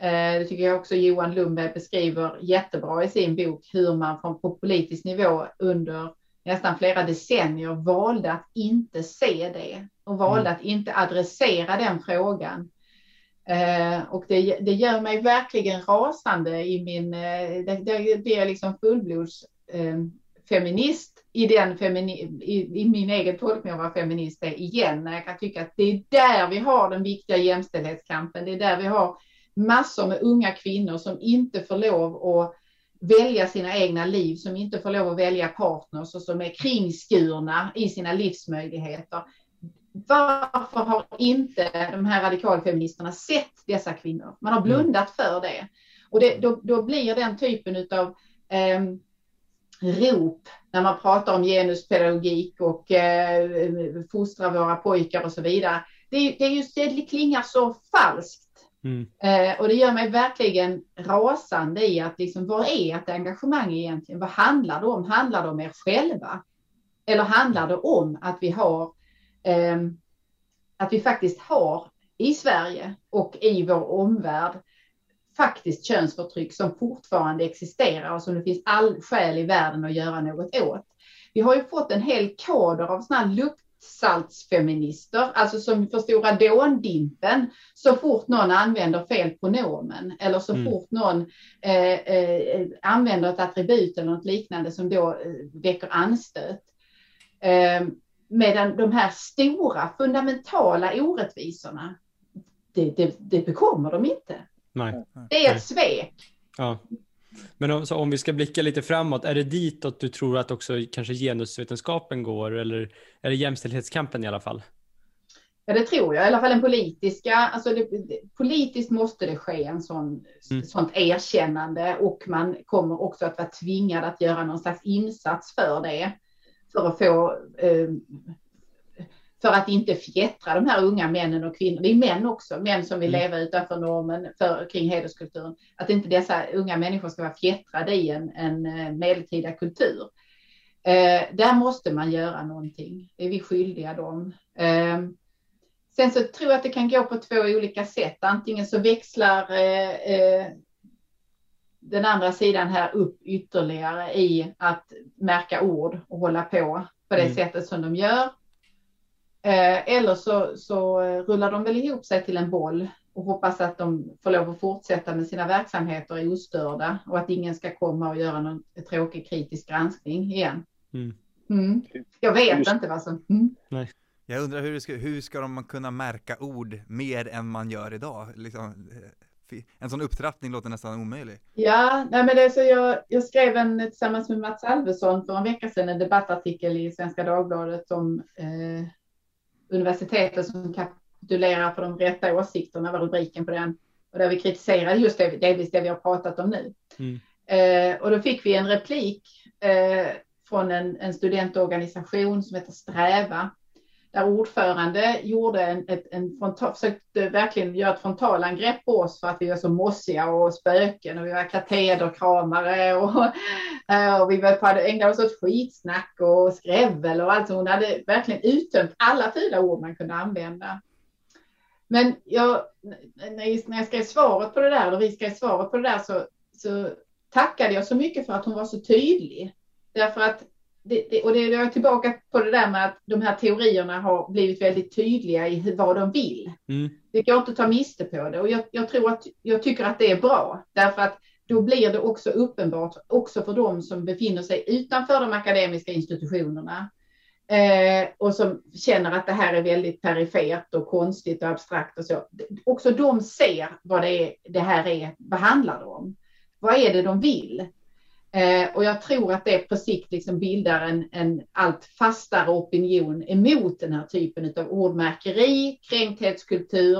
eh, det tycker jag också Johan Lundberg beskriver jättebra i sin bok, hur man från på politisk nivå under nästan flera decennier valde att inte se det och valde mm. att inte adressera den frågan. Eh, och det, det gör mig verkligen rasande i min, det, det, är liksom fullblods feminist i, den femini, i, i, min egen tolkning av vad feminist är igen, när jag kan tycka att det är där vi har den viktiga jämställdhetskampen. Det är där vi har massor med unga kvinnor som inte får lov att välja sina egna liv, som inte får lov att välja partners och som är kringskurna i sina livsmöjligheter. Varför har inte de här radikalfeministerna sett dessa kvinnor? Man har blundat för det. Och det, då, då blir den typen av eh, rop när man pratar om genuspedagogik och eh, fostra våra pojkar och så vidare. Det, det, är just, det klingar så falskt. Mm. Eh, och det gör mig verkligen rasande i att liksom, vad är ett engagemang egentligen? Vad handlar det om? Handlar det om er själva? Eller handlar det om att vi har eh, att vi faktiskt har i Sverige och i vår omvärld faktiskt könsförtryck som fortfarande existerar och som det finns all skäl i världen att göra något åt. Vi har ju fått en hel kader av sådana luktsaltsfeminister, alltså som förstorar dåndimpen så fort någon använder fel pronomen eller så mm. fort någon eh, eh, använder ett attribut eller något liknande som då eh, väcker anstöt. Eh, medan de här stora fundamentala orättvisorna, det, det, det bekommer de inte. Nej. Det är ett svek. Ja. Men om, om vi ska blicka lite framåt, är det ditåt du tror att också kanske genusvetenskapen går eller är det jämställdhetskampen i alla fall? Ja, det tror jag. I alla fall den politiska. Alltså det, politiskt måste det ske en sån, mm. sånt erkännande och man kommer också att vara tvingad att göra någon slags insats för det. För att få eh, för att inte fjättra de här unga männen och kvinnor, det är män också, män som vill Mm. leva utanför normen för, kring hederskulturen, att inte dessa unga människor ska vara fjättrade i en, en eh, medeltida kultur. Eh, där måste man göra någonting, det är vi skyldiga dem. Eh, sen så tror jag att det kan gå på två olika sätt, antingen så växlar eh, eh, den andra sidan här upp ytterligare i att märka ord och hålla på på det Mm. sättet som de gör. Eh, eller så, så eh, rullar de väl ihop sig till en boll och hoppas att de får lov att fortsätta med sina verksamheter ostörda och att ingen ska komma och göra någon tråkig kritisk granskning igen. Mm. Mm. Jag vet inte vad som... Mm. Jag undrar hur, ska, hur ska de kunna märka ord mer än man gör idag? Liksom, eh, en sån upptrappning låter nästan omöjlig. Ja, nej men det är så jag, jag skrev en tillsammans med Mats Alvesson för en vecka sedan en debattartikel i Svenska Dagbladet om eh, universitetet som kapitulerar för de rätta åsikterna var rubriken på den. Och där vi kritiserade just det, delvis det vi har pratat om nu. Mm. Eh, och då fick vi en replik eh, från en, en studentorganisation som heter Sträva. Där ordförande gjorde en, ett, en frontal, försökte verkligen göra ett frontalangrepp på oss för att vi var så mossiga och spöken och vi var katederkramare och, eh, och vi var på, ägnade oss åt skitsnack och skrävel och allt. Hon hade verkligen uttömt alla fula ord man kunde använda. Men jag, när när jag skrev svaret på det där, eller vi skrev svaret på det där, så, så tackade jag så mycket för att hon var så tydlig. Därför att, det, det, och det är tillbaka på det där med att de här teorierna har blivit väldigt tydliga i vad de vill. Mm. Det går inte att ta miste på det och jag, jag tror att jag tycker att det är bra därför att då blir det också uppenbart också för de som befinner sig utanför de akademiska institutionerna eh, och som känner att det här är väldigt perifert och konstigt och abstrakt och så. Också de ser vad det, är, det här är, vad handlar det om? Vad är det de vill? Eh, och jag tror att det på sikt liksom bildar en, en allt fastare opinion emot den här typen av ordmärkeri, kränkthetskultur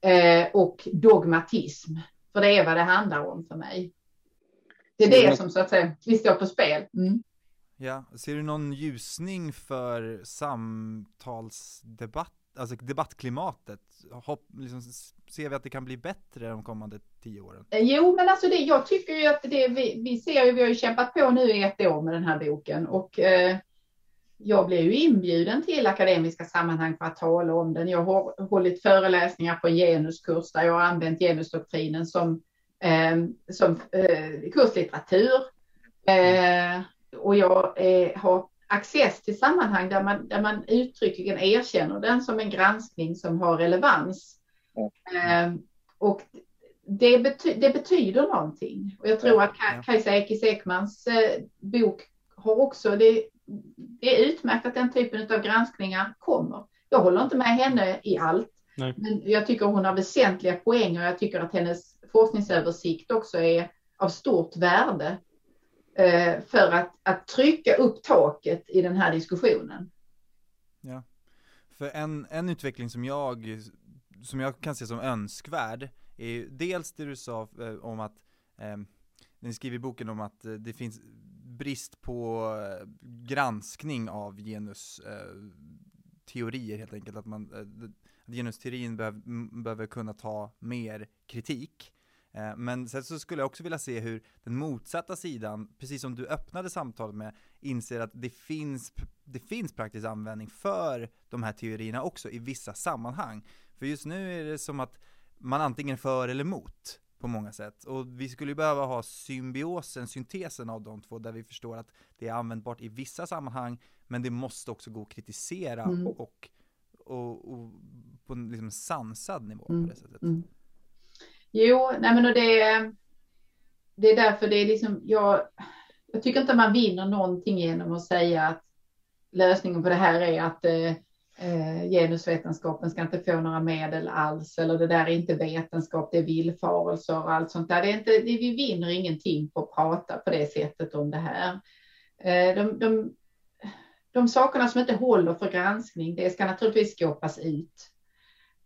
eh, och dogmatism. För det är vad det handlar om för mig. Det är det som så att säga, vi står på spel. Mm. Ja, ser du någon ljusning för samtalsdebatt, alltså debattklimatet? Hopp, liksom, ser vi att det kan bli bättre de kommande tio åren? Eh, jo, men alltså det, jag tycker ju att det, vi, vi ser ju, vi har ju kämpat på nu i ett år med den här boken och eh, jag blev ju inbjuden till akademiska sammanhang för att tala om den. Jag har hållit föreläsningar på en genuskurs där jag har använt genusdoktrinen som, eh, som eh, kurslitteratur. Eh, och jag eh, har access till sammanhang där man, där man uttryckligen erkänner den som en granskning som har relevans. Eh, och det, bety det betyder någonting. Och jag tror att Ka-. Kajsa Ekis Ekmans eh, bok har också, det, det är utmärkt att den typen av granskningar kommer. Jag håller inte med henne i allt, Nej. men jag tycker hon har väsentliga poänger. Jag tycker att hennes forskningsöversikt också är av stort värde Eh, för att, att trycka upp taket i den här diskussionen. Ja. För en, en utveckling som jag, som jag kan se som önskvärd är dels det du sa eh, om att, eh, ni skriver i boken om att eh, det finns brist på granskning av genusteorier helt enkelt, att man, att genusteorin behöv, behöver kunna ta mer kritik. Eh, Men sen så skulle jag också vilja se hur den motsatta sidan, precis som du öppnade samtalet med, inser att det finns, det finns praktisk användning för de här teorierna också i vissa sammanhang. För just nu är det som att man antingen är för eller emot på många sätt. Och vi skulle behöva ha symbiosen, syntesen av de två, där vi förstår att det är användbart i vissa sammanhang, men det måste också gå att kritisera Mm. och, och, och på en liksom sansad nivå Mm. på det sättet. Mm. Jo, nej men och det, det är därför det är liksom, jag, jag tycker inte man vinner någonting genom att säga att lösningen på det här är att eh, eh, genusvetenskapen ska inte få några medel alls eller det där är inte vetenskap, det är villfarelser och allt sånt där. Det är inte, det, vi vinner ingenting på att prata på det sättet om det här. Eh, de, de, de sakerna som inte håller för granskning, det ska naturligtvis skåpas ut.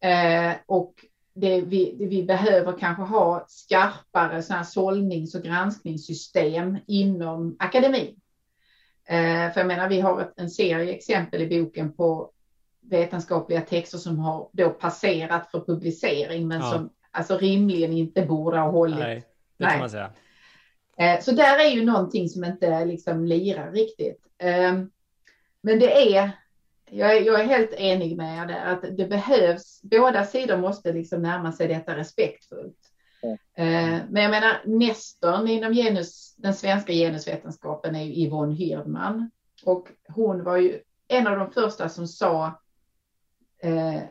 Eh, och det vi, det vi behöver kanske ha skarpare såna här sållnings och granskningssystem inom akademin. Eh, för jag menar, vi har en serie exempel i boken på vetenskapliga texter som har då passerat för publicering men Ja. som alltså rimligen inte borde ha hållit. Nej, det Nej. kan man säga. Eh, Så där är ju någonting som inte liksom lirar riktigt. Ehm, Men det är, jag är, jag är helt enig med er där, att det behövs, båda sidor måste liksom närma sig detta respektfullt. Eh, Men jag menar, nestorn inom genus, den svenska genusvetenskapen är ju Yvonne Hirdman. Och hon var ju en av de första som sa eh,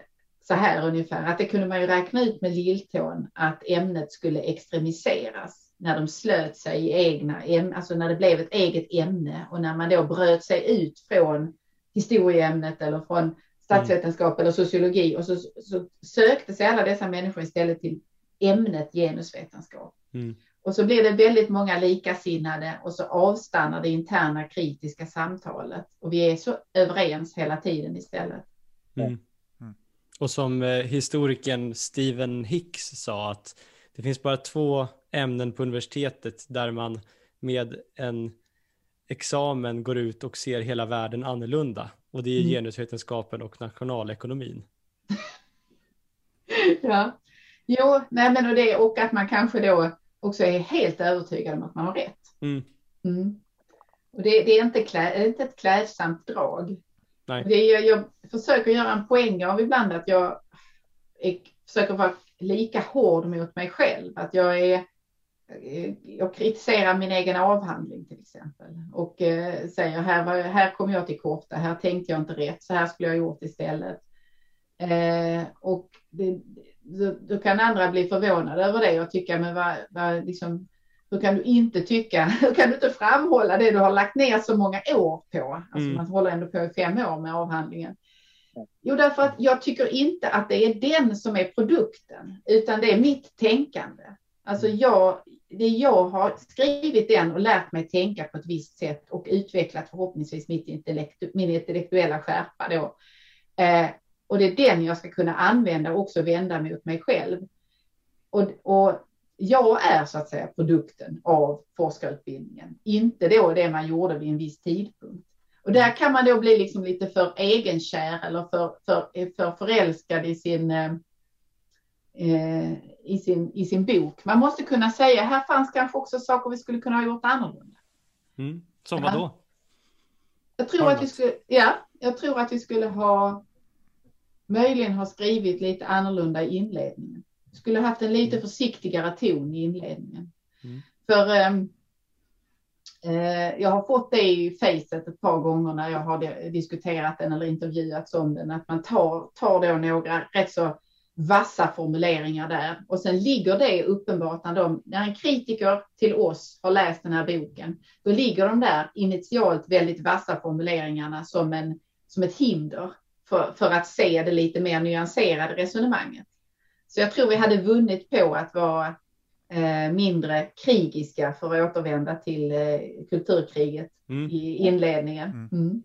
så här ungefär, att det kunde man ju räkna ut med lilltån att ämnet skulle extremiseras när de slöt sig i egna alltså när det blev ett eget ämne och när man då bröt sig ut från historieämnet eller från statsvetenskap eller sociologi och så, så sökte sig alla dessa människor istället till ämnet genusvetenskap. Mm. Och så blir det väldigt många likasinnade och så avstannar det interna kritiska samtalet och vi är så överens hela tiden istället. Mm. Mm. Och som eh, historikern Stephen Hicks sa att det finns bara två ämnen på universitetet där man med en examen går ut och ser hela världen annorlunda. Och det är Mm. genusvetenskapen och nationalekonomin. Ja, jo, nej men och det och att man kanske då också är helt övertygad om att man har rätt. Mm. Mm. Och det, det är inte, klä, det är inte ett klädsamt drag. Nej. Det är, jag försöker göra en poäng av ibland att jag är, försöker vara lika hård mot mig själv. Att jag är jag kritiserar min egen avhandling till exempel och eh, säger här, var, här kom jag till korta, här tänkte jag inte rätt, så här skulle jag gjort istället. Eh, och det, då, då kan andra bli förvånade över det och tycka, men vad, vad liksom, hur kan du inte tycka, hur kan du inte framhålla det du har lagt ner så många år på? Alltså Mm. man håller ändå på i fem år med avhandlingen. Jo, därför att jag tycker inte att det är den som är produkten, utan det är mitt tänkande. Alltså jag, det jag har skrivit den och lärt mig tänka på ett visst sätt och utvecklat förhoppningsvis mitt intellekt, min intellektuella skärpa då. Eh, och det är den jag ska kunna använda och också vända mot mig själv. Och, och jag är så att säga produkten av forskarutbildningen, inte då det man gjorde vid en viss tidpunkt. Och där kan man då bli liksom lite för egenkär eller för, för, för förälskad i sin, eh, i, sin, i sin bok. Man måste kunna säga, här fanns kanske också saker vi skulle kunna ha gjort annorlunda. Mm. Som Ja. vad då? Jag tror, att vi skulle, ja, jag tror att vi skulle ha möjligen ha skrivit lite annorlunda i inledningen. Skulle haft en lite försiktigare ton i inledningen. Mm. För ehm, eh, jag har fått det i facet ett par gånger när jag har diskuterat den eller intervjuats om den, att man tar, tar då några rätt så vassa formuleringar där och sen ligger det uppenbart när, de, när en kritiker till oss har läst den här boken, då ligger de där initialt väldigt vassa formuleringarna som, en, som ett hinder för, för att se det lite mer nyanserade resonemanget. Så jag tror vi hade vunnit på att vara eh, mindre krigiska för att återvända till eh, kulturkriget Mm. i inledningen. Mm.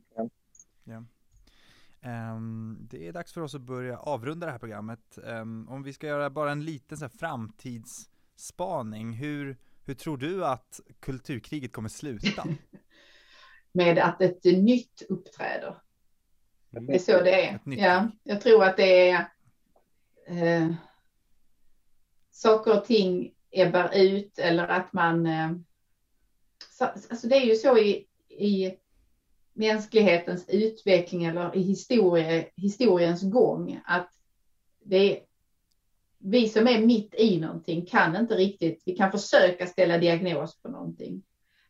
Ehm, det är dags för oss att börja avrunda det här programmet. Ehm, om vi ska göra bara en liten så här, framtidsspaning, hur, hur tror du att kulturkriget kommer sluta? Med att ett nytt uppträder. Mm. Det är så det är. Ja, jag tror att det är eh, saker och ting ebbar ut eller att man... Eh, så, alltså det är ju så i, i mänsklighetens utveckling eller i historie, historiens gång att det är, vi som är mitt i någonting kan inte riktigt, vi kan försöka ställa diagnos på någonting.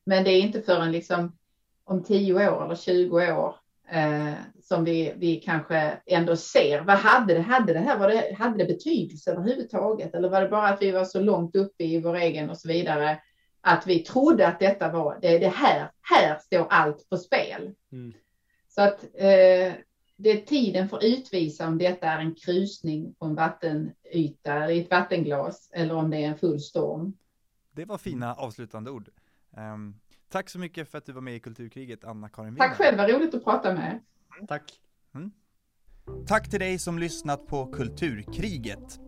Men det är inte förrän liksom om 10 år eller 20 år eh, som vi, vi kanske ändå ser. Vad hade det? Hade det här var det, hade det betydelse överhuvudtaget? Eller var det bara att vi var så långt uppe i vår egen och så vidare att vi trodde att detta var det, det här. Här står allt på spel. Mm. Så att eh, det tiden får utvisa om detta är en krusning på en vattenyta i ett vattenglas eller om det är en full storm. Det var fina avslutande ord. Ehm, tack så mycket för att du var med i Kulturkriget, Anna-Karin Tack själv, vad roligt att prata med er. Tack. Tack till dig som lyssnat på Kulturkriget.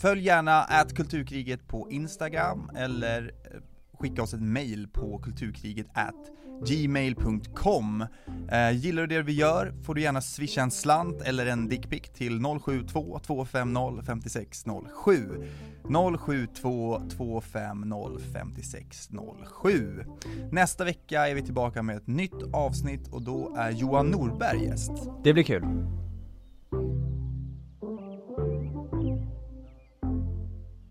Följ gärna att Kulturkriget på Instagram eller eh, skicka oss ett mail på kulturkriget at gmail.com. Eh, gillar du det vi gör får du gärna swisha en slant eller en dickpic till 072 250 5607. 072 250 5607. Nästa vecka är vi tillbaka med ett nytt avsnitt och då är Johan Norberg gäst. Det blir kul.